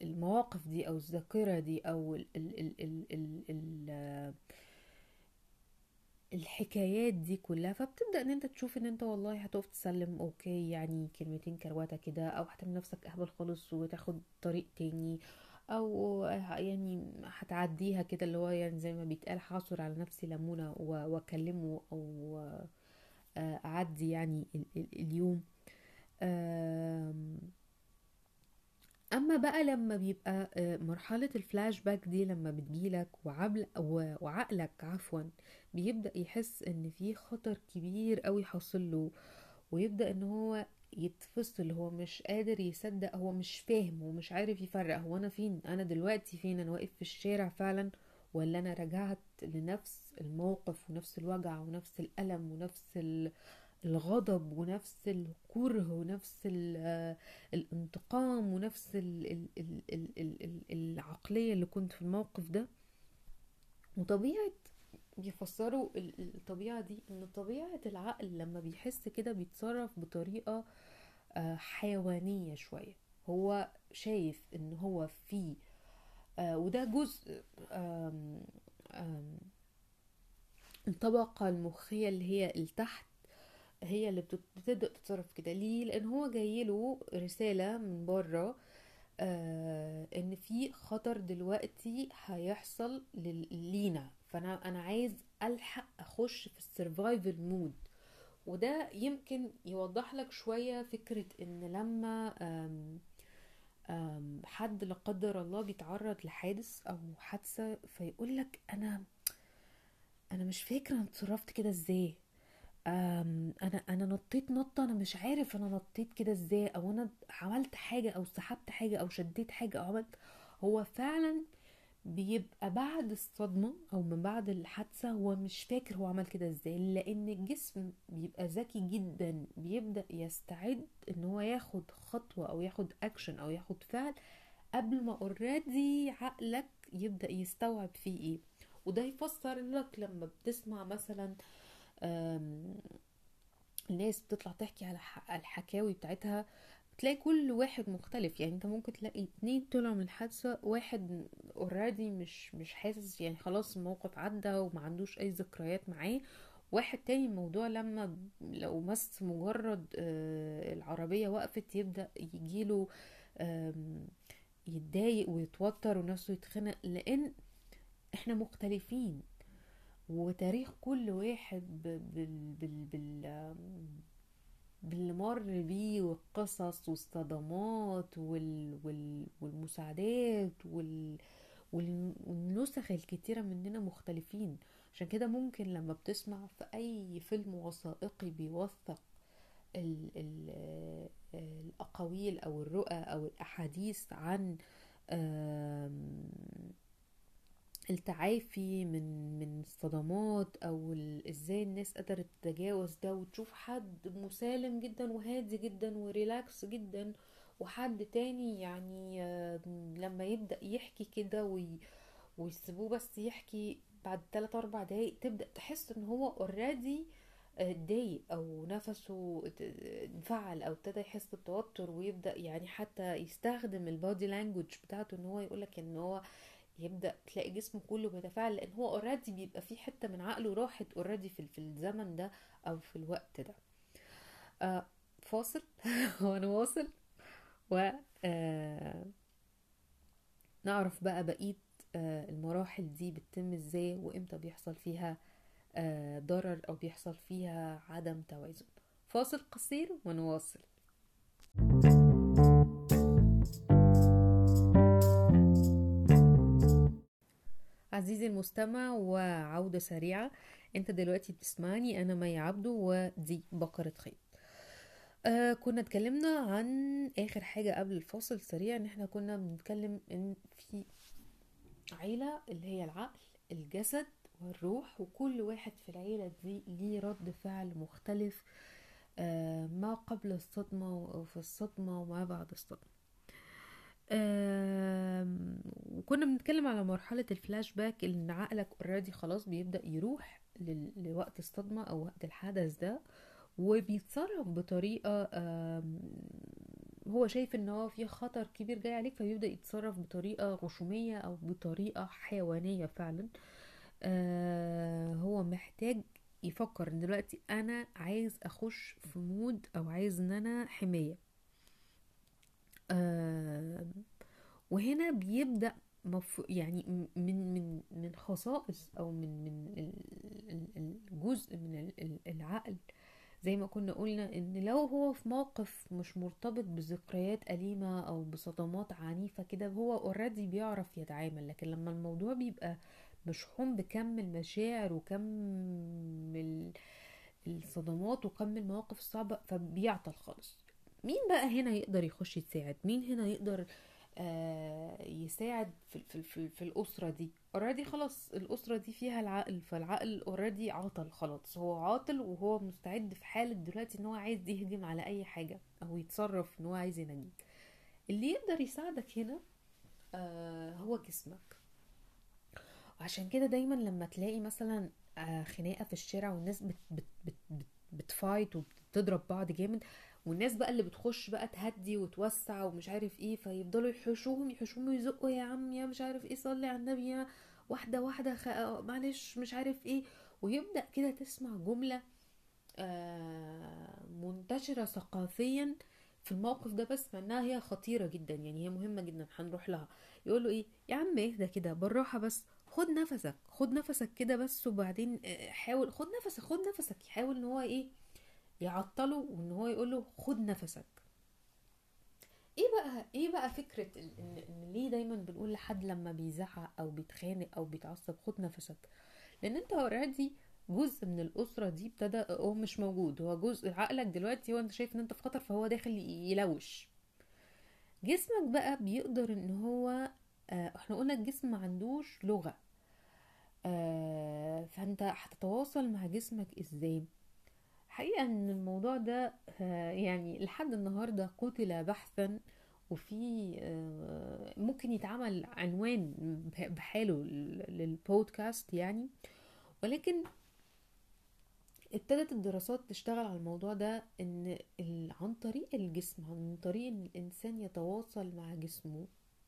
المواقف دي أو الذاكرة دي أو ال ال ال ال ال ال آه، الحكايات دي كلها فبتبدأ إن أنت تشوف إن أنت والله هتقف تسلم أوكي يعني كلمتين كرواتة كده أو هتعمل نفسك أهبل خالص وتاخد طريق تاني أو يعني هتعديها كده اللي هو يعني زي ما بيتقال حاصر على نفسي ليمونة و- وأكلمه أو أعدي يعني ال- ال- اليوم. أما بقى لما بيبقى آه، مرحلة الفلاش باك دي لما بتجيلك وعبل وعقلك عفوا بيبدأ يحس إن في خطر كبير قوي حاصل له ويبدأ إن هو يتفصل هو مش قادر يصدق هو مش فاهم هو مش عارف يفرق هو أنا فين؟ أنا دلوقتي فين؟ أنا واقف في الشارع فعلا ولا أنا رجعت لنفس الموقف ونفس الوجع ونفس الألم ونفس ال- الغضب ونفس الكره ونفس آه، الانتقام ونفس ال- ال- ال- ال- ال- ال- العقلية اللي كنت في الموقف ده. وطبيعة بيفسروا ال- ال- الطبيعة دي إن طبيعة العقل لما بيحس كده بيتصرف بطريقة آه، حيوانية شوية. هو شايف إن هو في آه، وده جزء الطبقة المخية اللي هي التحت هي اللي بتبدأ تتصرف كده. ليه؟ لأن هو جايله رسالة من بره آه إن في خطر دلوقتي هيحصل لينا. فأنا أنا عايز ألحق أخش في ال survival mode وده يمكن يوضح لك شوية فكرة إن لما آم آم حد لا قدر الله بيتعرض لحادث أو حادثة فيقول لك أنا أنا مش فاكرة أنا اتصرفت كده إزاي. أنا أنا نطيت نطة أنا مش عارف أنا نطيت كده إزاي أو أنا عملت حاجة أو سحبت حاجة أو شديت حاجة أو عملت. هو فعلا بيبقى بعد الصدمة أو من بعد الحادثة هو مش فاكر هو عمل كده إزاي لأن الجسم بيبقى ذكي جدا بيبدأ يستعد إن هو ياخد خطوة أو ياخد اكشن أو ياخد فعل قبل ما already عقلك يبدأ يستوعب فيه إيه. وده يفسر لك لما بتسمع مثلا أم، الناس بتطلع تحكي على الحكاوي بتاعتها تلاقي كل واحد مختلف. يعني انت ممكن تلاقي اتنين طلعوا من الحادثة واحد اوريدي مش مش حاسس. يعني خلاص الموقف عدى وما عندوش أي ذكريات معاه. واحد تاني الموضوع لما لو بس مجرد آه، العربية وقفت يبدأ يجيله يتضايق ويتوتر ونفسه يتخنق. لأن إحنا مختلفين. وتاريخ كل واحد بال بال بال باللي مر بيه والقصص والصدمات وال وال والمساعدات وال والنسخ الكتيرة مننا مختلفين. عشان كده ممكن لما بتسمع في أي فيلم وثائقي بيوثق ال ال الأقاويل أو الرؤى أو الأحاديث عن التعافي من من الصدمات أو إزاي الناس قدرت تتجاوز ده وتشوف حد مسالم جدا وهادي جدا وريلاكس جدا وحد تاني يعني لما يبدأ يحكي كده وي ويسيبوه بس يحكي بعد 3 4 دقايق تبدأ تحس إن هو already اتضايق أو نفسه انفعل أو ابتدى يحس بتوتر ويبدأ يعني حتى يستخدم ال body language بتاعته إن هو يقولك إن هو يبدأ تلاقي جسمه كله بيتفاعل لأن هو already بيبقى في حتة من عقله راحت already في الزمن ده أو في الوقت ده. آه فاصل. ونواصل و آه نعرف بقى بقية آه المراحل دي بتتم إزاي وإمتى بيحصل فيها آه ضرر أو بيحصل فيها عدم توازن. فاصل قصير ونواصل عزيزي المستمع وعودة سريعة انت دلوقتي بتسمعني أنا مي عبده ودي بقرة خيط آه كنا اتكلمنا عن آخر حاجة قبل الفاصل السريع إن إحنا كنا بنتكلم إن في عيلة اللي هي العقل الجسد والروح وكل واحد في العيلة دي ليه رد فعل مختلف آه ما قبل الصدمة وفي الصدمة وما بعد الصدمة. وكنا بنتكلم على مرحلة الفلاش باك إن عقلك already خلاص بيبدأ يروح لوقت الصدمة أو وقت الحدث ده وبيتصرف بطريقة هو شايف إن هو في خطر كبير جاي عليك فبيبدأ يتصرف بطريقة غشومية أو بطريقة حيوانية فعلا. هو محتاج يفكر إن دلوقتي أنا عايز أخش في مود أو عايز إن أنا حماية. وهنا بيبدأ. يعني من من من خصائص أو من من الجزء من العقل زي ما كنا قلنا إن لو هو في موقف مش مرتبط بذكريات أليمة أو بصدمات عنيفة كده هو already بيعرف يتعامل لكن لما الموضوع بيبقى مشحون بكم المشاعر وكم الصدمات وكم المواقف الصعبة فبيعطل خالص مين بقى هنا يقدر يخش يساعد؟ مين هنا يقدر آه يساعد في, في, في, في الأسرة دي؟ already خلاص الأسرة دي فيها العقل فالعقل already عطل خلاص. هو عاطل وهو مستعد في حالة دلوقتي إن هو عايز يهجم على أي حاجة أو يتصرف إن هو عايز ينجيك. اللي يقدر يساعدك هنا آه هو جسمك. وعشان كده دايما لما تلاقي مثلا آه خناقة في الشارع والناس بت بت بت بت بتفايت وبتضرب بعض جامد والناس بقى اللي بتخش بقى تهدي وتوسع ومش عارف إيه فيفضلوا يحشوهم يحشوهم ويزقوا يا عم يا مش عارف إيه صلي على النبي يا واحدة واحدة خ... معلش مش عارف إيه. ويبدأ كده تسمع جملة آه منتشرة ثقافيا في الموقف ده بس إنها هي خطيرة جدا يعني هي مهمة جدا هنروح لها. يقولوا إيه؟ يا عم اهدى كده بالراحة بس خد نفسك خد نفسك كده بس وبعدين حاول خد نفسك خد نفسك. يحاول إن هو إيه؟ يعطله وإن هو يقول له خد نفسك. إيه بقى إيه بقى فكرة إن, إن ليه دايما بنقول لحد لما بيزعق أو بيتخانق أو بيتعصب خد نفسك؟ لأن أنت اوريدي جزء من الأسرة دي ابتدى هو مش موجود هو جزء عقلك دلوقتي هو أنت شايف إن أنت في خطر فهو داخل يلوش. جسمك بقى بيقدر إن هو آه إحنا قلنا الجسم ما عندوش لغة. آه فأنت هتتواصل مع جسمك إزاي؟ حقيقة إن الموضوع ده يعني لحد النهاردة قتل بحثا وفي ممكن يتعمل عنوان بحاله للبودكاست يعني. ولكن ابتدت الدراسات تشتغل على الموضوع ده إن عن طريق الجسم عن طريق إن الإنسان يتواصل مع جسمه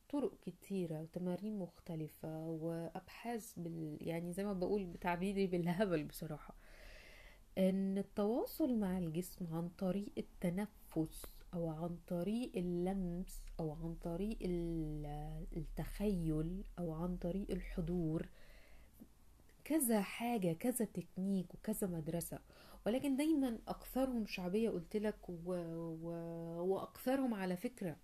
طرق كتيرة وتمارين مختلفة وأبحاث بال يعني زي ما بقول بتعبيري بالهبل بصراحة. إن التواصل مع الجسم عن طريق التنفس أو عن طريق اللمس أو عن طريق ال- التخيل أو عن طريق الحضور كذا حاجة كذا تكنيك وكذا مدرسة. ولكن دايما أكثرهم شعبية قلتلك و... و... وأكثرهم على فكرة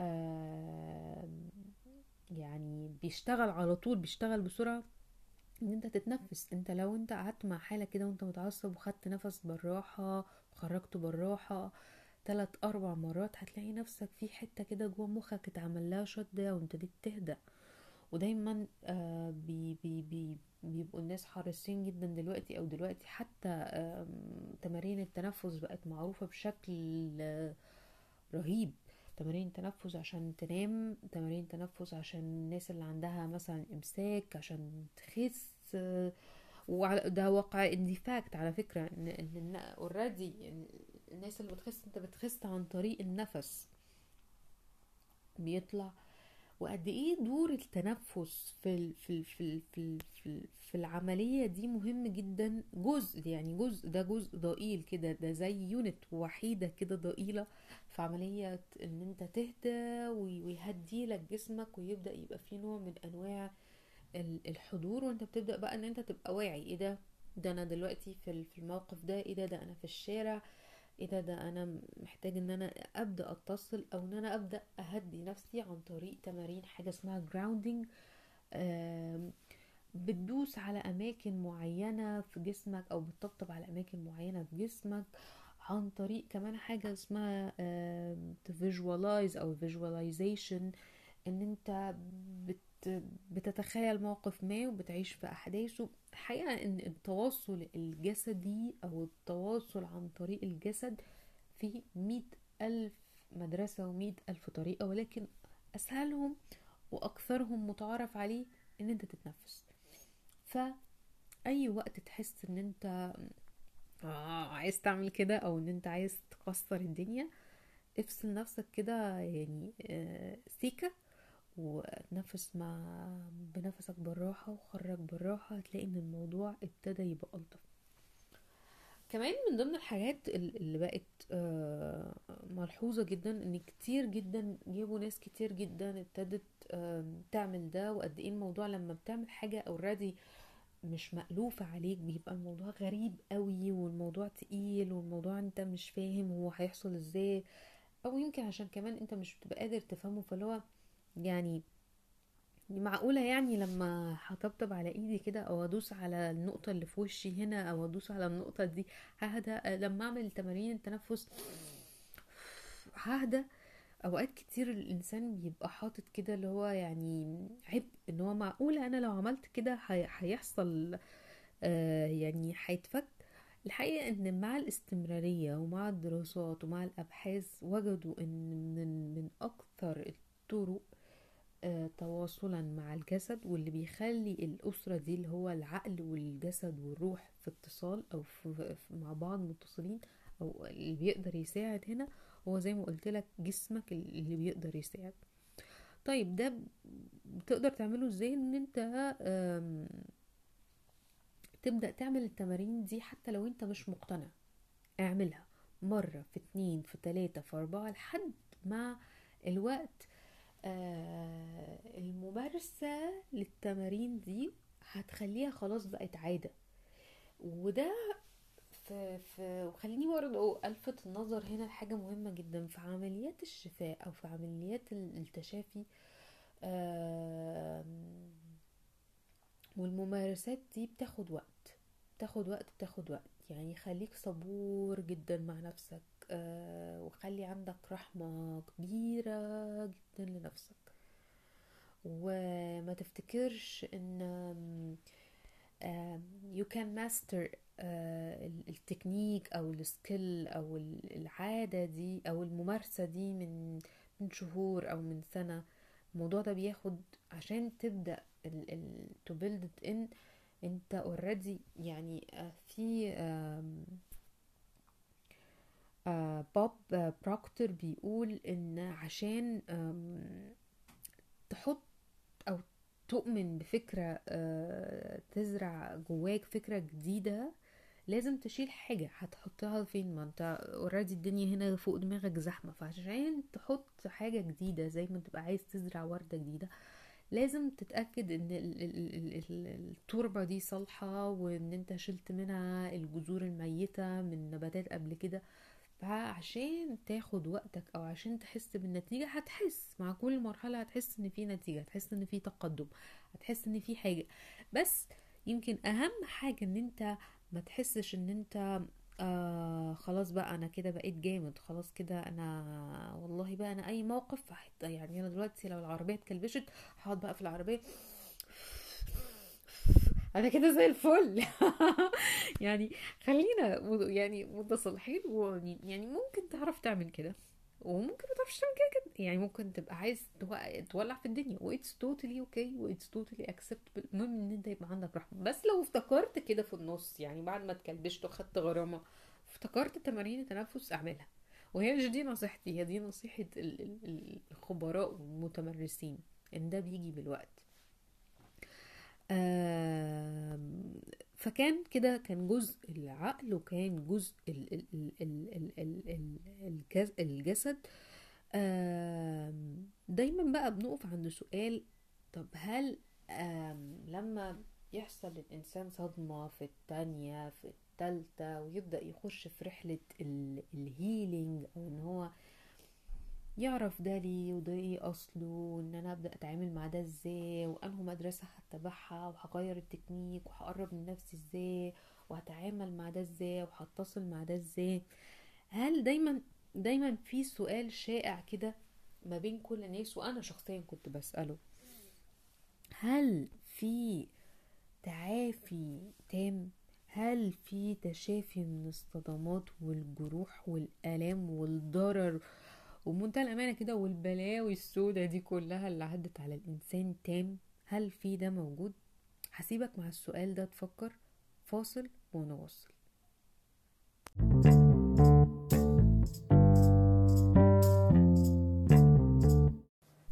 آم، يعني بيشتغل على طول بيشتغل بسرعة إن أنت تتنفس. أنت لو أنت قعدت مع حالك كده وأنت متعصب وخدت نفس بالراحة وخرجته بالراحة تلات أربع مرات هتلاقي نفسك في حتة كده جوه مخك اتعمل لها shut down وابتديت تهدى ودايما آه بي بي بي بيبقوا الناس حريصين جدا دلوقتي أو دلوقتي حتى آم، تمارين التنفس بقت معروفة بشكل آه، رهيب. تمارين تنفس عشان تنام تمارين تنفس عشان الناس اللي عندها مثلا إمساك عشان تخس. آه، وعلى ده واقع and fact على فكرة إن إن already الناس اللي بتخس أنت بتخس عن طريق النفس. بيطلع وقد إيه دور التنفس في في في في في, في العملية دي مهم جدا. جزء يعني جزء ده جزء ضئيل كده ده زي unit وحيدة كده ضئيلة في عملية إن أنت تهدى وي- ويهدي لك جسمك ويبدأ يبقى في نوع من أنواع ال- الحضور وأنت بتبدأ بقى إن أنت تبقى واعي. إيه ده؟ ده أنا دلوقتي في الموقف ده. إيه ده؟ ده أنا في الشارع. إيه ده؟ ده أنا محتاج إن أنا أبدأ أتصل أو إن أنا أبدأ أهدي نفسي عن طريق تمارين حاجة اسمها آم، بتدوس على أماكن معينة في جسمك أو بتطبطب على أماكن معينة في جسمك عن طريق كمان حاجة اسمها visualize أو visualization. إن أنت بت بتتخيل موقف ما وبتعيش في احداثه الحقيقة إن التواصل الجسدي أو التواصل عن طريق الجسد في مئة ألف مدرسة ومئة ألف طريقة ولكن أسهلهم وأكثرهم متعارف عليه إن أنت تتنفس. فأي وقت تحس إن أنت آه عايز تعمل كده أو إن أنت عايز تكسر الدنيا افصل نفسك كده يعني آه، سيكة. وتنفس مع بنفسك بالراحة وخرج بالراحة هتلاقي إن الموضوع ابتدى يبقى ألطف. كمان من ضمن الحاجات ال- اللي بقت آه، ملحوظة جدا إن كتير جدا جابوا ناس كتير جدا ابتدت تعمل ده وقد إيه الموضوع لما بتعمل حاجة اوريدي مش مألوفة عليك بيبقى الموضوع غريب قوي والموضوع تقيل والموضوع أنت مش فاهم هو هيحصل إزاي. أو يمكن عشان كمان أنت مش بتبقى قادر تفهمه فاللي هو يعني معقولة يعني لما هطبطب على إيدي كده أو أدوس على النقطة اللي في وشي هنا أو أدوس على النقطة دي ههدى لما أعمل تمارين التنفس ههدى أوقات كتير الإنسان بيبقى حاطط كده اللي هو يعني عبء إن هو معقولة أنا لو عملت كده هي- هيحصل آه يعني هيتفك. الحقيقة إن مع الاستمرارية ومع الدراسات ومع الأبحاث وجدوا إن من من أكثر الطرق تواصلا مع الجسد واللي بيخلي الأسرة دي اللي هو العقل والجسد والروح في اتصال أو في مع بعض متصلين أو اللي بيقدر يساعد هنا هو زي ما قلت لك جسمك اللي بيقدر يساعد. طيب ده بتقدر تعمله إزاي؟ إن أنت تبدأ تعمل التمارين دي حتى لو أنت مش مقتنع. اعملها مرة في اتنين في تلاتة في أربعة لحد مع الوقت آه، الممارسة للتمارين دي هتخليها خلاص بقت عادة. وده في في وخليني برضه ألفت النظر هنا لحاجة مهمة جدا. في عمليات الشفاء أو في عمليات ال- التشافي آم، والممارسات دي بتاخد وقت بتاخد وقت بتاخد وقت. يعني خليك صبور جدا مع نفسك. آه، وخلي عندك رحمة كبيرة جدا لنفسك. وما تفتكرش إن you can master آه، ال- التكنيك أو skill أو ال- العادة دي أو الممارسة دي من من شهور أو من سنة. الموضوع ده بياخد عشان تبدأ ال ال to build it أنت already يعني آه، في آه، بوب بروكتور بيقول إن عشان تحط أو تؤمن بفكرة آه، تزرع جواك فكرة جديدة لازم تشيل حاجة هتحطها فين؟ ما أنت اوريدي الدنيا هنا فوق دماغك زحمة فعشان تحط حاجة جديدة زي ما تبقى عايز تزرع وردة جديدة لازم تتأكد إن ال- ال- ال- ال- التربة دي صالحة وإن أنت شلت منها الجذور الميتة من نباتات قبل كده. فعشان تاخد وقتك أو عشان تحس بالنتيجة هتحس مع كل مرحلة هتحس إن في نتيجة هتحس إن في تقدم هتحس إن في حاجة. بس يمكن أهم حاجة إن أنت ما تحسش إن أنت آه خلاص بقى أنا كده بقيت جامد خلاص كده أنا والله بقى أنا أي موقف يعني أنا دلوقتي لو العربية اتكلبشت هقعد بقى في العربية. أنا كده زي الفل. يعني خلينا يعني متصالحين ويعني ممكن تعرف تعمل كده. وممكن ما تعرفش تعمل كده كده. يعني ممكن تبقى عايز تو- تولع في الدنيا. that's totally okay that's totally acceptable المهم إن أنت يبقى عندك رحمة. بس لو افتكرت كده في النص يعني بعد ما اتكلبشت وخدت غرامة افتكرت تمارين التنفس اعملها. وهي مش دي نصيحتي. هي دي نصيحة ال- ال- ال- الخبراء والمتمرسين. إن ده بيجي بالوقت. فكان كده كان جزء العقل وكان جزء ال- ال- ال- ال- ال- ال- ال- الجس- الجسد. دايما بقى بنقف عند سؤال طب هل لما يحصل الإنسان صدمة في التانية في التالتة ويبدأ يخش في رحلة ال- الـ healing أو إن هو يعرف ده ليه وده إيه أصله وإن أنا أبدأ أتعامل مع ده إزاي وأنهي مدرسة هتبعها وهغير التكنيك وهقرب من نفسي إزاي وهتعامل مع ده إزاي وهتصل مع ده إزاي. هل دايما دايما في سؤال شائع كده ما بين كل الناس وأنا شخصيا كنت بسأله؟ هل في تعافي تام؟ هل في تشافي من الصدمات والجروح والآلام والضرر وبمنتهى الأمانة كده والبلاوي السودة دي كلها اللي عدت على الإنسان تام. هل في ده موجود؟ هسيبك مع السؤال ده تفكر. فاصل ونواصل.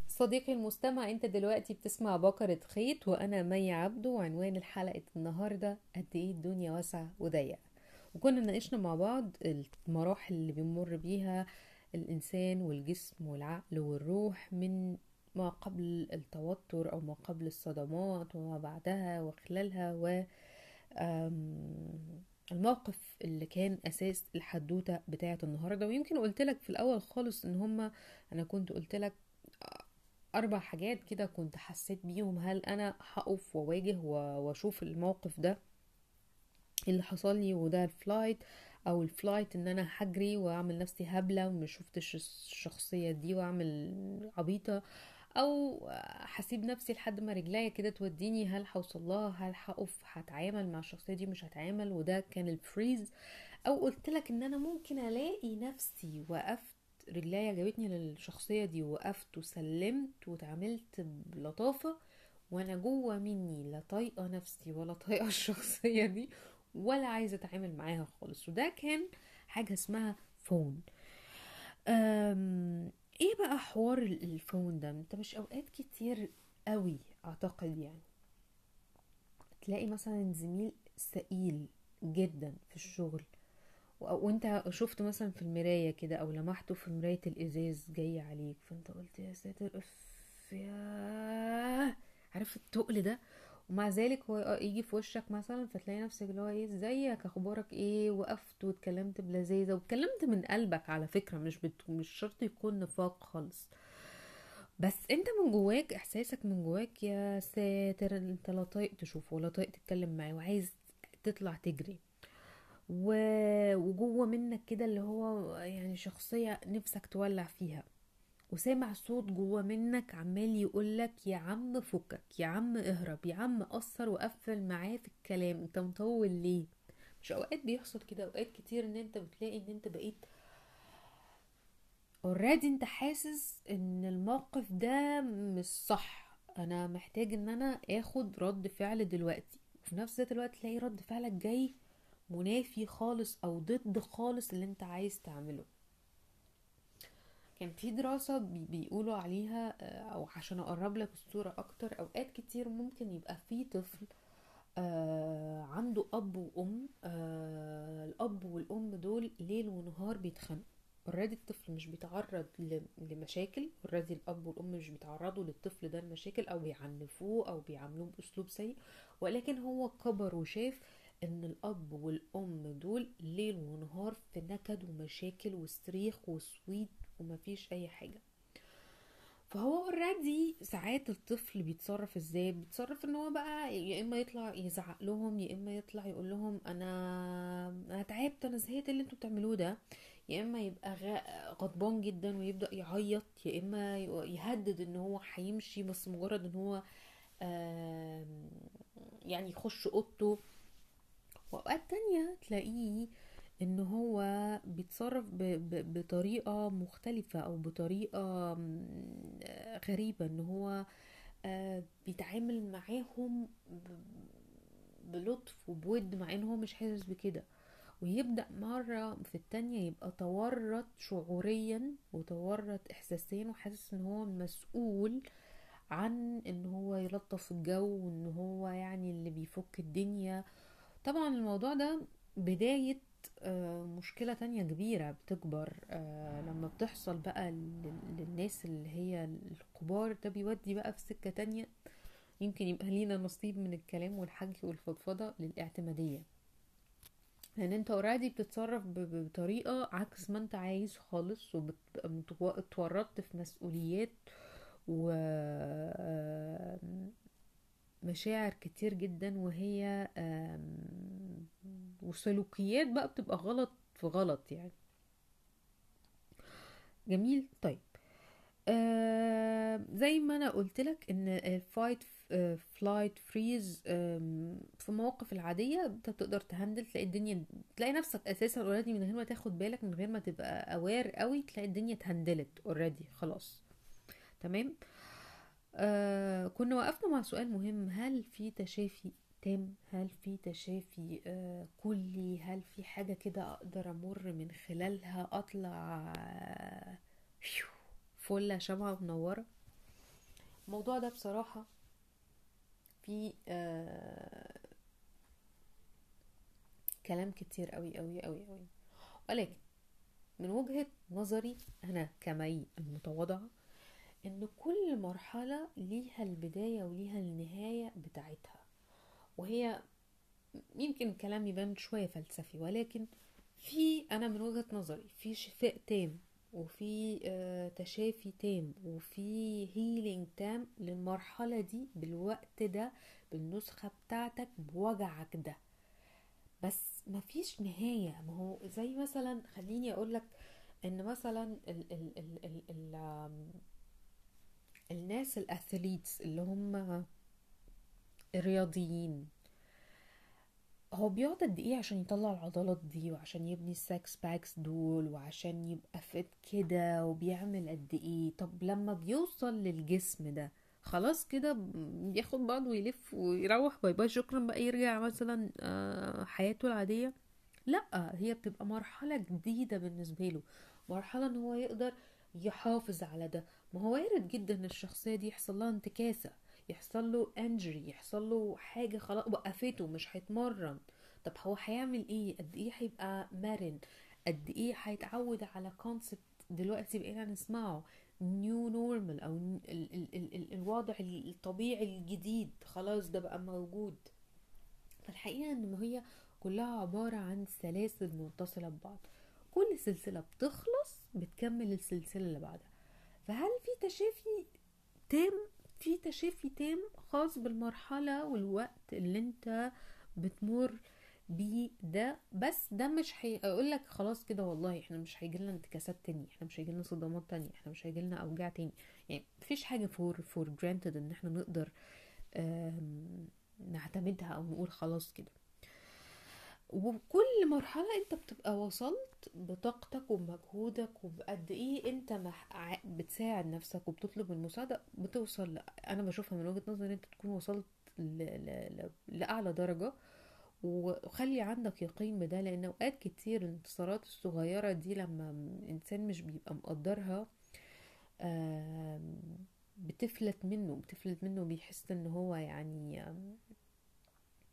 صديقي المستمع انت دلوقتي بتسمع بكرة خيط وأنا مي عبده وعنوان الحلقة النهاردة قد إيه الدنيا واسعة وضيقة. وكنا ناقشنا مع بعض المراحل اللي بيمر بيها الإنسان والجسم والعقل والروح من ما قبل التوتر أو ما قبل الصدمات وما بعدها وخلالها و الموقف اللي كان أساس الحدوتة بتاعة النهارده. ويمكن قلت لك في الأول خالص إن هما أنا كنت قلت لك أربع حاجات كده كنت حسيت بيهم. هل أنا هقف وأواجه و- وأشوف الموقف ده اللي حصل لي وده الـ fight؟ أو الـ flight إن أنا هجري وأعمل نفسي هبلة ومش شفتش الشخصية دي وأعمل عبيطة أو هسيب نفسي لحد ما رجليا كده توديني هل هوصل لها هل هقف هتعامل مع الشخصية دي مش هتعامل وده كان الـ freeze. أو قلت لك إن أنا ممكن ألاقي نفسي وقفت رجليا جابتني للشخصية دي وقفت وسلمت وتعاملت بلطافة وأنا جوه مني لا طايقة نفسي ولا طايقة الشخصية دي ولا عايزة أتعامل معاها خالص. وده كان حاجة اسمها فون. إيه بقى حوار ال- الفون ده؟ أنت مش أوقات كتير قوي أعتقد يعني. تلاقي مثلا زميل ثقيل جدا في الشغل. وأنت شفته مثلا في المراية كده أو لمحته في مراية الإزاز جاي عليك. فأنت قلت يا ساتر اف يا عارف التقل ده؟ ومع ذلك هو يجي في وشك مثلا فتلاقي نفسك اللي هو إيه إزيك؟ أخبارك إيه؟ وقفت واتكلمت بلذاذة واتكلمت من قلبك على فكرة مش بت... مش شرط يكون نفاق خالص. بس أنت من جواك إحساسك من جواك يا ساتر أنت لا طايق تشوفه ولا طايق تتكلم معاه وعايز تطلع تجري. وجوه منك كده اللي هو يعني شخصية نفسك تولع فيها. وسامع صوت جوه منك عمال يقولك يا عم فكك يا عم اهرب يا عم قصر وقفل معاه في الكلام انت مطول ليه؟ مش أوقات بيحصل كده أوقات كتير إن أنت بتلاقي إن أنت بقيت already أنت حاسس إن الموقف ده مش صح. أنا محتاج إن أنا آخد رد فعل دلوقتي وفي نفس ذات الوقت تلاقي رد فعلك جاي منافي خالص أو ضد خالص اللي أنت عايز تعمله. كان في دراسة بي- بيقولوا عليها آه، أو عشان أقرب لك الصورة أكتر أوقات كتير ممكن يبقى في طفل آه، عنده أب وأم آه الأب والأم دول ليل ونهار بيتخانقوا. already الطفل مش بيتعرض لمشاكل already الأب والأم مش بيتعرضوا للطفل ده لمشاكل أو بيعنفوه أو بيعاملوه بأسلوب سيء. ولكن هو كبر وشاف إن الأب والأم دول ليل ونهار في نكد ومشاكل وصريخ وصويت ومفيش أي حاجة. فهو already ساعات الطفل بيتصرف إزاي؟ بيتصرف إن هو بقى يا إما يطلع يزعق لهم يا إما يطلع يقول لهم أنا أنا تعبت أنا زهقت اللي أنتوا بتعملوه ده؟ يا إما يبقى غضبان جدا ويبدأ يعيط يا إما يهدد إن هو هيمشي بس مجرد إن هو يعني يخش أوضته. وأوقات تانية تلاقيه إن هو بيتصرف ب... ب... بطريقة مختلفة أو آه، غريبة إن هو آه، بيتعامل معاهم بلطف وبود مع إن هو مش حاسس بكده. ويبدأ مرة في التانية يبقى تورط شعوريا وتورط احساسيا وحاسس إن هو مسؤول عن إن هو يلطف الجو وإن هو يعني اللي بيفك الدنيا. طبعا الموضوع ده بداية مشكلة تانية كبيرة بتكبر آه، لما بتحصل بقى لل- للناس اللي هي الكبار ده بيودي بقى في سكة تانية يمكن يبقى لينا نصيب من الكلام والحكي والفضفضة للاعتمادية. لأن أنت already بتتصرف بطريقة عكس ما أنت عايز خالص وبتبقى في مسؤوليات و مشاعر كتير جدا وهي وسلوكيات بقى بتبقى غلط في غلط يعني. جميل. طيب. آه زي ما أنا قلت لك إن الـ fight flight freeze في المواقف العادية أنت بتقدر ت handle تلاقي الدنيا تلاقي نفسك أساسا already من غير ما تاخد بالك من غير ما تبقى aware قوي تلاقي الدنيا اتهندلت already خلاص. تمام؟ آه كنا وقفنا مع سؤال مهم. هل في تشافي تام هل في تشافي؟ آه كلي؟ هل في حاجة كده أقدر أمر من خلالها؟ أطلع فلة شمعة منورة. الموضوع ده بصراحة في آه كلام كتير قوي قوي قوي قوي ولكن من وجهة نظري أنا كمي المتواضعة إن كل مرحلة ليها البداية وليها النهاية بتاعتها. وهي يمكن الكلام يبان شوية فلسفي ولكن في أنا من وجهة نظري في شفاء تام وفي آه، تشافي تام وفي healing تام للمرحلة دي بالوقت ده بالنسخة بتاعتك بوجعك ده. بس مفيش نهاية. ما هو زي مثلا خليني أقولك إن مثلا ال ال ال ال ال الناس الـ athletes اللي هم الرياضيين هو بيقعد قد إيه عشان يطلع العضلات دي وعشان يبني الـ six packs دول وعشان يبقى fit كده وبيعمل قد إيه؟ طب لما بيوصل للجسم ده خلاص كده بياخد بعضه ويلف ويروح bye bye شكرا بقى يرجع مثلا آه، حياته العادية. لأ هي بتبقى مرحلة جديدة بالنسبة له مرحلة إن هو يقدر يحافظ على ده. ما هو وارد جدا إن الشخصية دي يحصل لها انتكاسة. يحصل له injury يحصل له حاجة خلاص وقفته مش هيتمرن. طب هو هيعمل إيه؟ قد إيه هيبقى مرن؟ قد إيه هيتعود على concept دلوقتي بقينا نسمعه؟ new normal أو ال ال ال ال الوضع الطبيعي الجديد. خلاص ده بقى موجود. فالحقيقة إن هي كلها عبارة عن سلاسل متصلة ببعض. كل سلسلة بتخلص بتكمل السلسلة اللي بعدها. فهل في تشافي تام؟ في تشافي تام خاص بالمرحلة والوقت اللي انت بتمر بيه ده. بس ده مش هيقول لك خلاص كده والله إحنا مش هيجي لنا انتكاسات تانية إحنا مش هيجي لنا صدمات تانية إحنا مش هيجي لنا أوجاع تاني. يعني مفيش حاجة for for granted إن إحنا نقدر نعتمدها أو نقول خلاص كده. وكل مرحلة انت بتبقى وصلت بطاقتك وبمجهودك وبقد إيه انت مح... بتساعد نفسك وبتطلب المساعدة بتوصل. أنا بشوفها من وجهة نظري ان انت تكون وصلت ل... ل... لأعلى درجة وخلي عندك يقين بده لأن أوقات كتير الانتصارات الصغيرة دي لما الإنسان مش بيبقى مقدرها بتفلت منه بتفلت منه بيحس إن هو يعني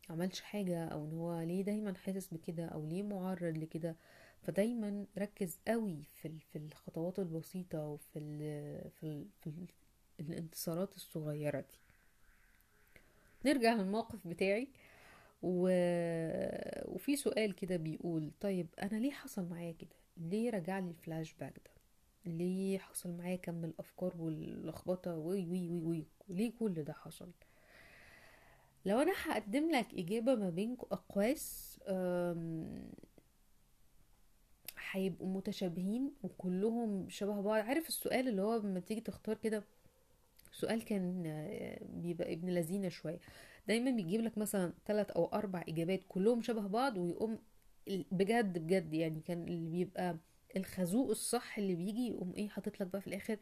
عملش حاجة أو إن هو ليه دايما حاسس بكده أو ليه معرض لكده فدايما ركز قوي في في الخطوات البسيطة وفي ال في ال في ال الانتصارات الصغيرة دي. نرجع للموقف بتاعي و... وفي سؤال كده بيقول طيب أنا ليه حصل معايا كده؟ ليه رجع لي الفلاش باك ده؟ ليه حصل معايا كم الأفكار واللخبطة؟ وي وي وي وي ليه كل ده حصل؟ لو أنا هقدم لك إجابة ما بين أقواس هيبقوا متشابهين وكلهم شبه بعض. عارف السؤال اللي هو لما تيجي تختار كده؟ سؤال كان آه، بيبقى ابن لذينة شوية. دايما بيجيب لك مثلا ثلاث أو أربع إجابات كلهم شبه بعض ويقوم بجد بجد يعني كان اللي بيبقى الخازوق الصح اللي بيجي يقوم إيه حاطط لك بقى في الآخر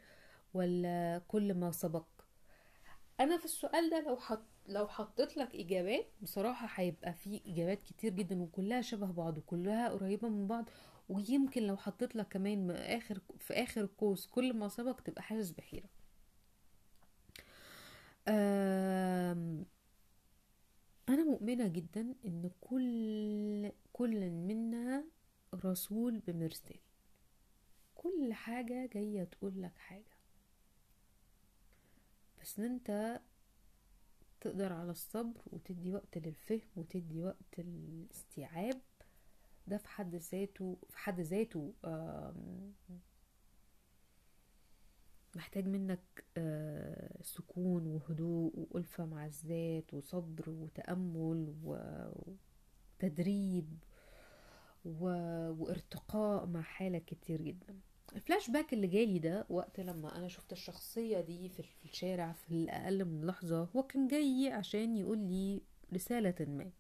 ولا كل ما سبق؟ أنا في السؤال ده لو حط لو حطيت لك إجابات بصراحة هيبقى في إجابات كتير جدا وكلها شبه بعض وكلها قريبة من بعض ويمكن لو حطيت لك كمان آخر في آخر القوس كل ما سبق تبقى حاسس بحيرة. أنا مؤمنة جدا إن كل كل منا رسول بمرسال. كل حاجة جاية تقول لك حاجة. بس إن أنت تقدر على الصبر وتدي وقت للفهم وتدي وقت الاستيعاب ده في حد ذاته في حد ذاته محتاج منك آه، سكون وهدوء وألفة مع الذات وصبر وتأمل وتدريب وارتقاء مع حالك كتير جدا. الفلاش باك اللي جالي ده وقت لما أنا شفت الشخصية دي في الشارع في الأقل من لحظة هو كان جاي عشان يقول لي رسالة ما.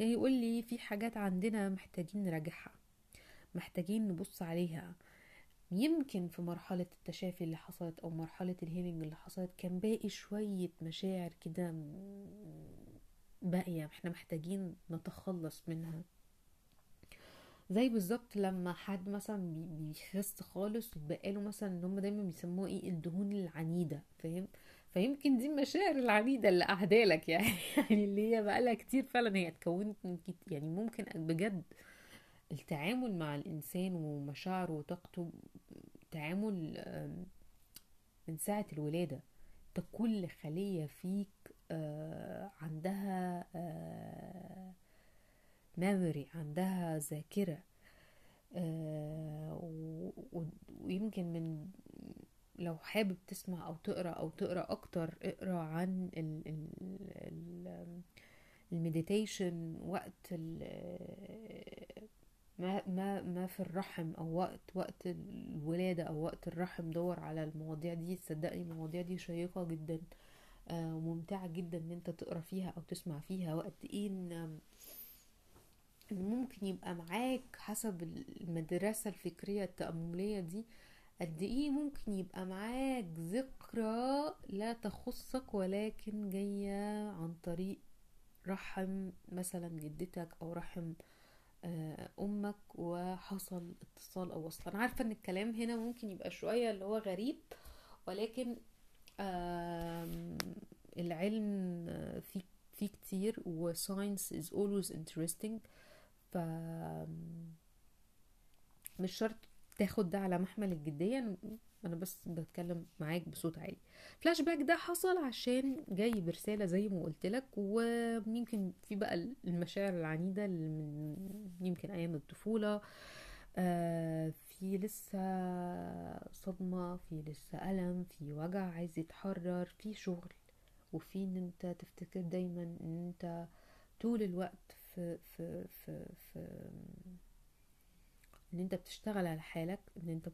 جاي يقول لي في حاجات عندنا محتاجين نراجعها محتاجين نبص عليها. يمكن في مرحلة التشافي اللي حصلت أو مرحلة ال healing اللي حصلت كان باقي شوية مشاعر كده باقية إحنا محتاجين نتخلص منها. زي بالظبط لما حد مثلا بي- بيخس خالص وبقاله مثلا إن هم دايما بيسموها إيه الدهون العنيدة فاهم؟ فيمكن دي المشاعر العنيدة اللي قاعدالك يعني يعني اللي هي بقالها كتير فعلا هي اتكونت من كت- يعني ممكن بجد التعامل مع الإنسان ومشاعره وطاقته تعامل من ساعة الولادة انت كل خلية فيك آه، عندها memory عندها ذاكرة آه، ويمكن من لو حابب تسمع أو تقرأ أو تقرأ أكتر اقرأ عن ال ال ال ال meditation وقت ما ما ما في الرحم أو وقت وقت الولادة أو وقت الرحم دور على المواضيع دي. صدقني المواضيع دي شيقة جدا آه، وممتعة جدا إن أنت تقرأ فيها أو تسمع فيها. وقت إيه ممكن يبقى معاك حسب المدرسة الفكرية التأملية دي قد إيه ممكن يبقى معاك ذكرى لا تخصك ولكن جاية عن طريق رحم مثلا جدتك أو رحم آه، أمك وحصل اتصال أو وصل. أنا عارفة إن الكلام هنا ممكن يبقى شوية اللي هو غريب ولكن العلم آه، فيه فيه كتير و science is always interesting. ف مش شرط تاخد ده على محمل الجدية. أنا بس بتكلم معاك بصوت عالي. فلاش باك ده حصل عشان جاي برسالة زي ما قلت لك ويمكن في بقى المشاعر العنيدة اللي من يمكن أيام الطفولة. آه في لسه صدمة في لسه ألم في وجع عايز يتحرر في شغل. وفي إن أنت تفتكر دايما إن أنت طول الوقت في في في في إن أنت بتشتغل على حالك إن أنت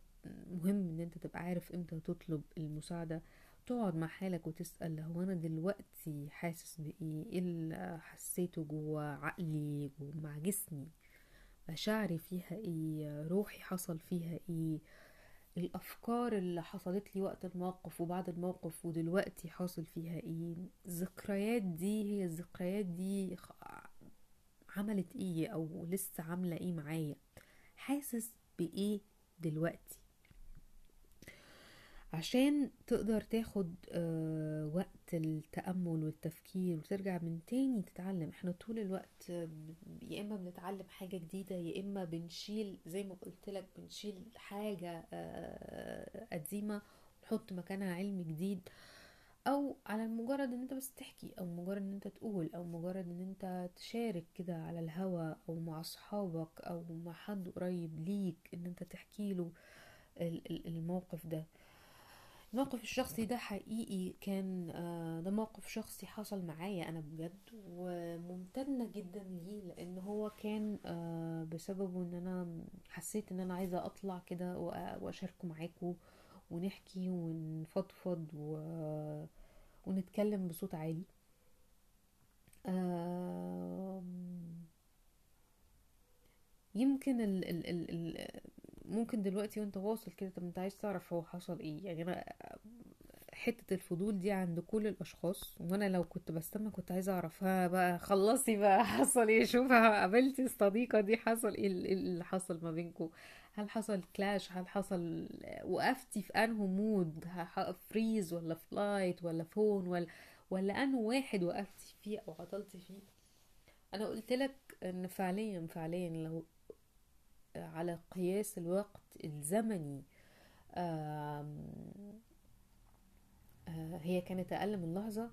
مهم إن أنت تبقى عارف إمتى تطلب المساعدة. تقعد مع حالك وتسأل هو أنا دلوقتي حاسس بإيه؟ إيه اللي حسيته جوا عقلي ومع جسمي؟ مشاعري فيها إيه؟ روحي حصل فيها إيه؟ الأفكار اللي حصلت لي وقت الموقف وبعد الموقف ودلوقتي حاصل فيها إيه؟ الذكريات دي هي الذكريات دي عملت إيه أو لسه عاملة إيه معايا؟ حاسس بإيه دلوقتي؟ عشان تقدر تاخد آه، وقت التأمل والتفكير وترجع من تاني تتعلم. إحنا طول الوقت يا إما بنتعلم حاجة جديدة يا إما بنشيل زي ما قلت لك بنشيل حاجة آه، قديمة ونحط مكانها علم جديد. أو على مجرد إن أنت بس تحكي أو مجرد إن أنت تقول أو مجرد إن أنت تشارك كده على الهوا أو مع أصحابك أو مع حد قريب ليك إن أنت تحكي له ال- ال- الموقف ده. الموقف الشخصي ده حقيقي كان آه، ده موقف شخصي حصل معايا أنا بجد وممتنة جدا ليه لأن هو كان آه، بسببه إن أنا حسيت إن أنا عايزة أطلع كده وأشاركه معاكم ونحكي ونفضفض و... ونتكلم بصوت عالي. يمكن ال ال ال ال ممكن دلوقتي وانت واصل كده طب انت عايز تعرف هو حصل إيه؟ يعني أنا حتة الفضول دي عند كل الأشخاص وأنا لو كنت بستنى كنت عايزة اعرف ها بقى خلصي بقى حصل إيه شوفها قابلتي الصديقة دي حصل إيه اللي حصل ما بينكم هل حصل clash هل حصل وقفتي في انه mode freeze ولا flight ولا fawn ولا ولا انه واحد وقفتي فيه أو عطلتي فيه؟ أنا قلت لك إن فعليا فعليا لو على قياس الوقت الزمني آه، هي كانت أقل من لحظة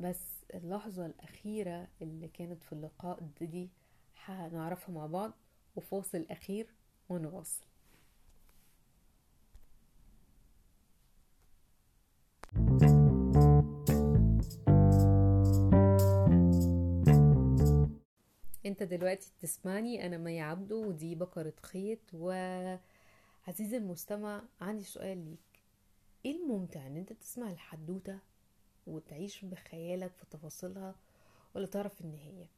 بس اللحظة الأخيرة اللي كانت في اللقاء دي هنعرفها مع بعض وفاصل أخير ونواصل. انت دلوقتي بتسمعني أنا مي عبده ودي بقرة خيط. وعزيزي المستمع عندي سؤال ليك. إيه الممتع إن أنت تسمع الحدوتة وتعيش بخيالك في تفاصيلها ولا تعرف النهاية؟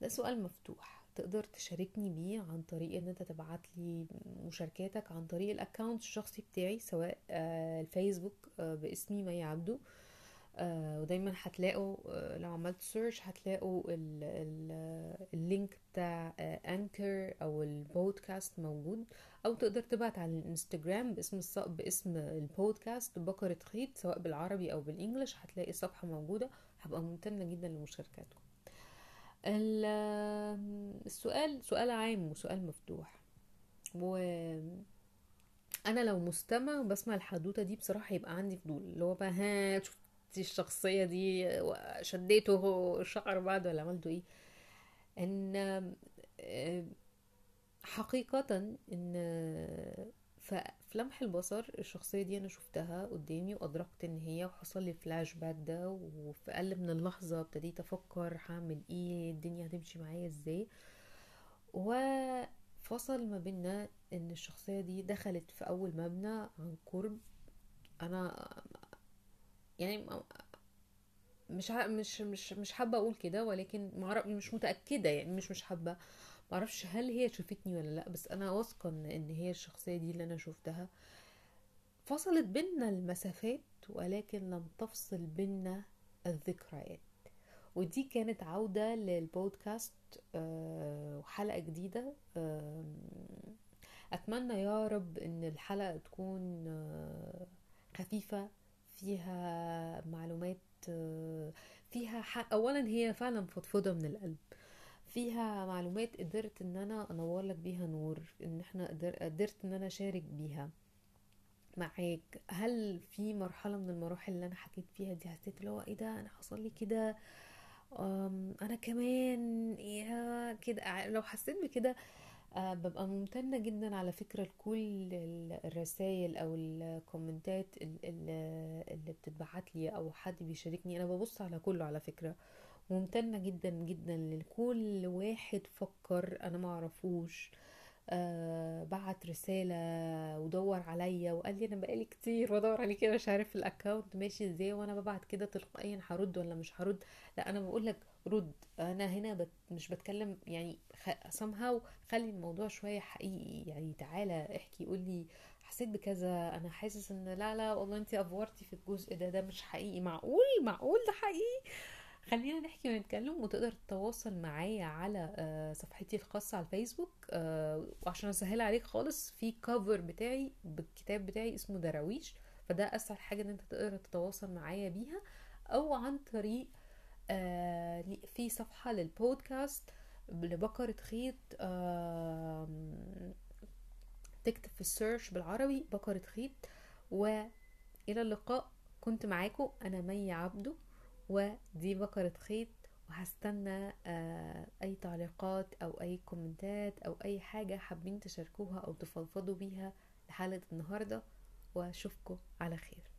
ده سؤال مفتوح. تقدر تشاركني بيه عن طريق إن أنت تبعت لي مشاركاتك عن طريق ال account الشخصي بتاعي سواء آه، الفيسبوك آه، باسمي مي عبده آه، ودايما هتلاقوا لو عملت search هتلاقوا ال ال ال link بتاع Anchor أو البودكاست موجود. أو تقدر تبعت على الإنستجرام باسم. باسم البودكاست بقرة خيط سواء بالعربي أو بالإنجلش هتلاقي صفحة موجودة. هبقى ممتنة جدا لمشاركاتكم. السؤال سؤال عام وسؤال مفتوح. وأنا لو مستمع بسمع الحدوتة دي بصراحة يبقى عندي فضول. اللي هو بقى ها شفتي الشخصية دي شديته شعر بعد ولا عملته إيه؟ إن آه، حقيقة إن ف- في لمح البصر الشخصية دي أنا شفتها قدامي وأدركت إن هي وحصل لي فلاش باك ده وفي أقل من اللحظة ابتديت أفكر هعمل إيه الدنيا هتمشي معايا إزاي. وفصل ما بيننا إن الشخصية دي دخلت في أول مبنى عن قرب. أنا يعني مش مش مش مش حابة أقول كده ولكن مش متأكدة يعني مش مش حابة معرفش هل هي شافتني ولا لأ بس أنا واثقة ان هي الشخصية دي اللي أنا شفتها. فصلت بينا المسافات ولكن لم تفصل بينا الذكريات. ودي كانت عودة للبودكاست آه، وحلقة جديدة. آم، أتمنى يا رب إن الحلقة تكون آه، خفيفة فيها معلومات آه، فيها ح- أولا هي فعلا فضفضة من القلب. فيها معلومات قدرت إن أنا أنور لك بيها نور إن إحنا قدر قدرت إن أنا أشارك بيها معاك. هل في مرحلة من المراحل اللي أنا حكيت فيها دي حسيت اللي هو إيه ده؟ أنا حصل لي كده أنا كمان يا كده لو حسيت بكده أه ببقى ممتنة جدا على فكرة لكل الرسائل أو الكومنتات ال- ال- اللي بتتبعت لي أو حد بيشاركني. أنا ببص على كله على فكرة. ممتنة جدا جدا لكل واحد فكر أنا معرفوش آه بعت رسالة ودور عليا وقال لي أنا بقالي كتير بدور عليك كده مش عارف ال account ماشي إزاي وأنا ببعت كده تلقائيا هرد ولا مش هرد. لا أنا بقول لك رد. أنا هنا بت مش بتكلم يعني somehow خلي الموضوع شوية حقيقي. يعني تعالى احكي قول لي حسيت بكذا. أنا حاسس إن لا لا والله انت أفورتي في الجزء ده ده مش حقيقي. معقول؟ معقول ده حقيقي؟ خلينا نحكي ونتكلم وتقدر تتواصل معايا على آه، صفحتي الخاصة على الفيسبوك. آه، وعشان اسهل عليك خالص في كفر بتاعي بالكتاب بتاعي اسمه دراويش. فده أسهل حاجة إن أنت تقدر تتواصل معايا بيها. أو عن طريق آه في صفحة للبودكاست لبكرة خيط تكتب في ال search بالعربي بكرة خيط. وإلى اللقاء. كنت معاكم أنا مي عبده. ودي بكرة خيط وهستنى آه، أي تعليقات أو أي كومنتات أو أي حاجة حابين تشاركوها أو تفضفضوا بيها لحلقة النهاردة وأشوفكم على خير.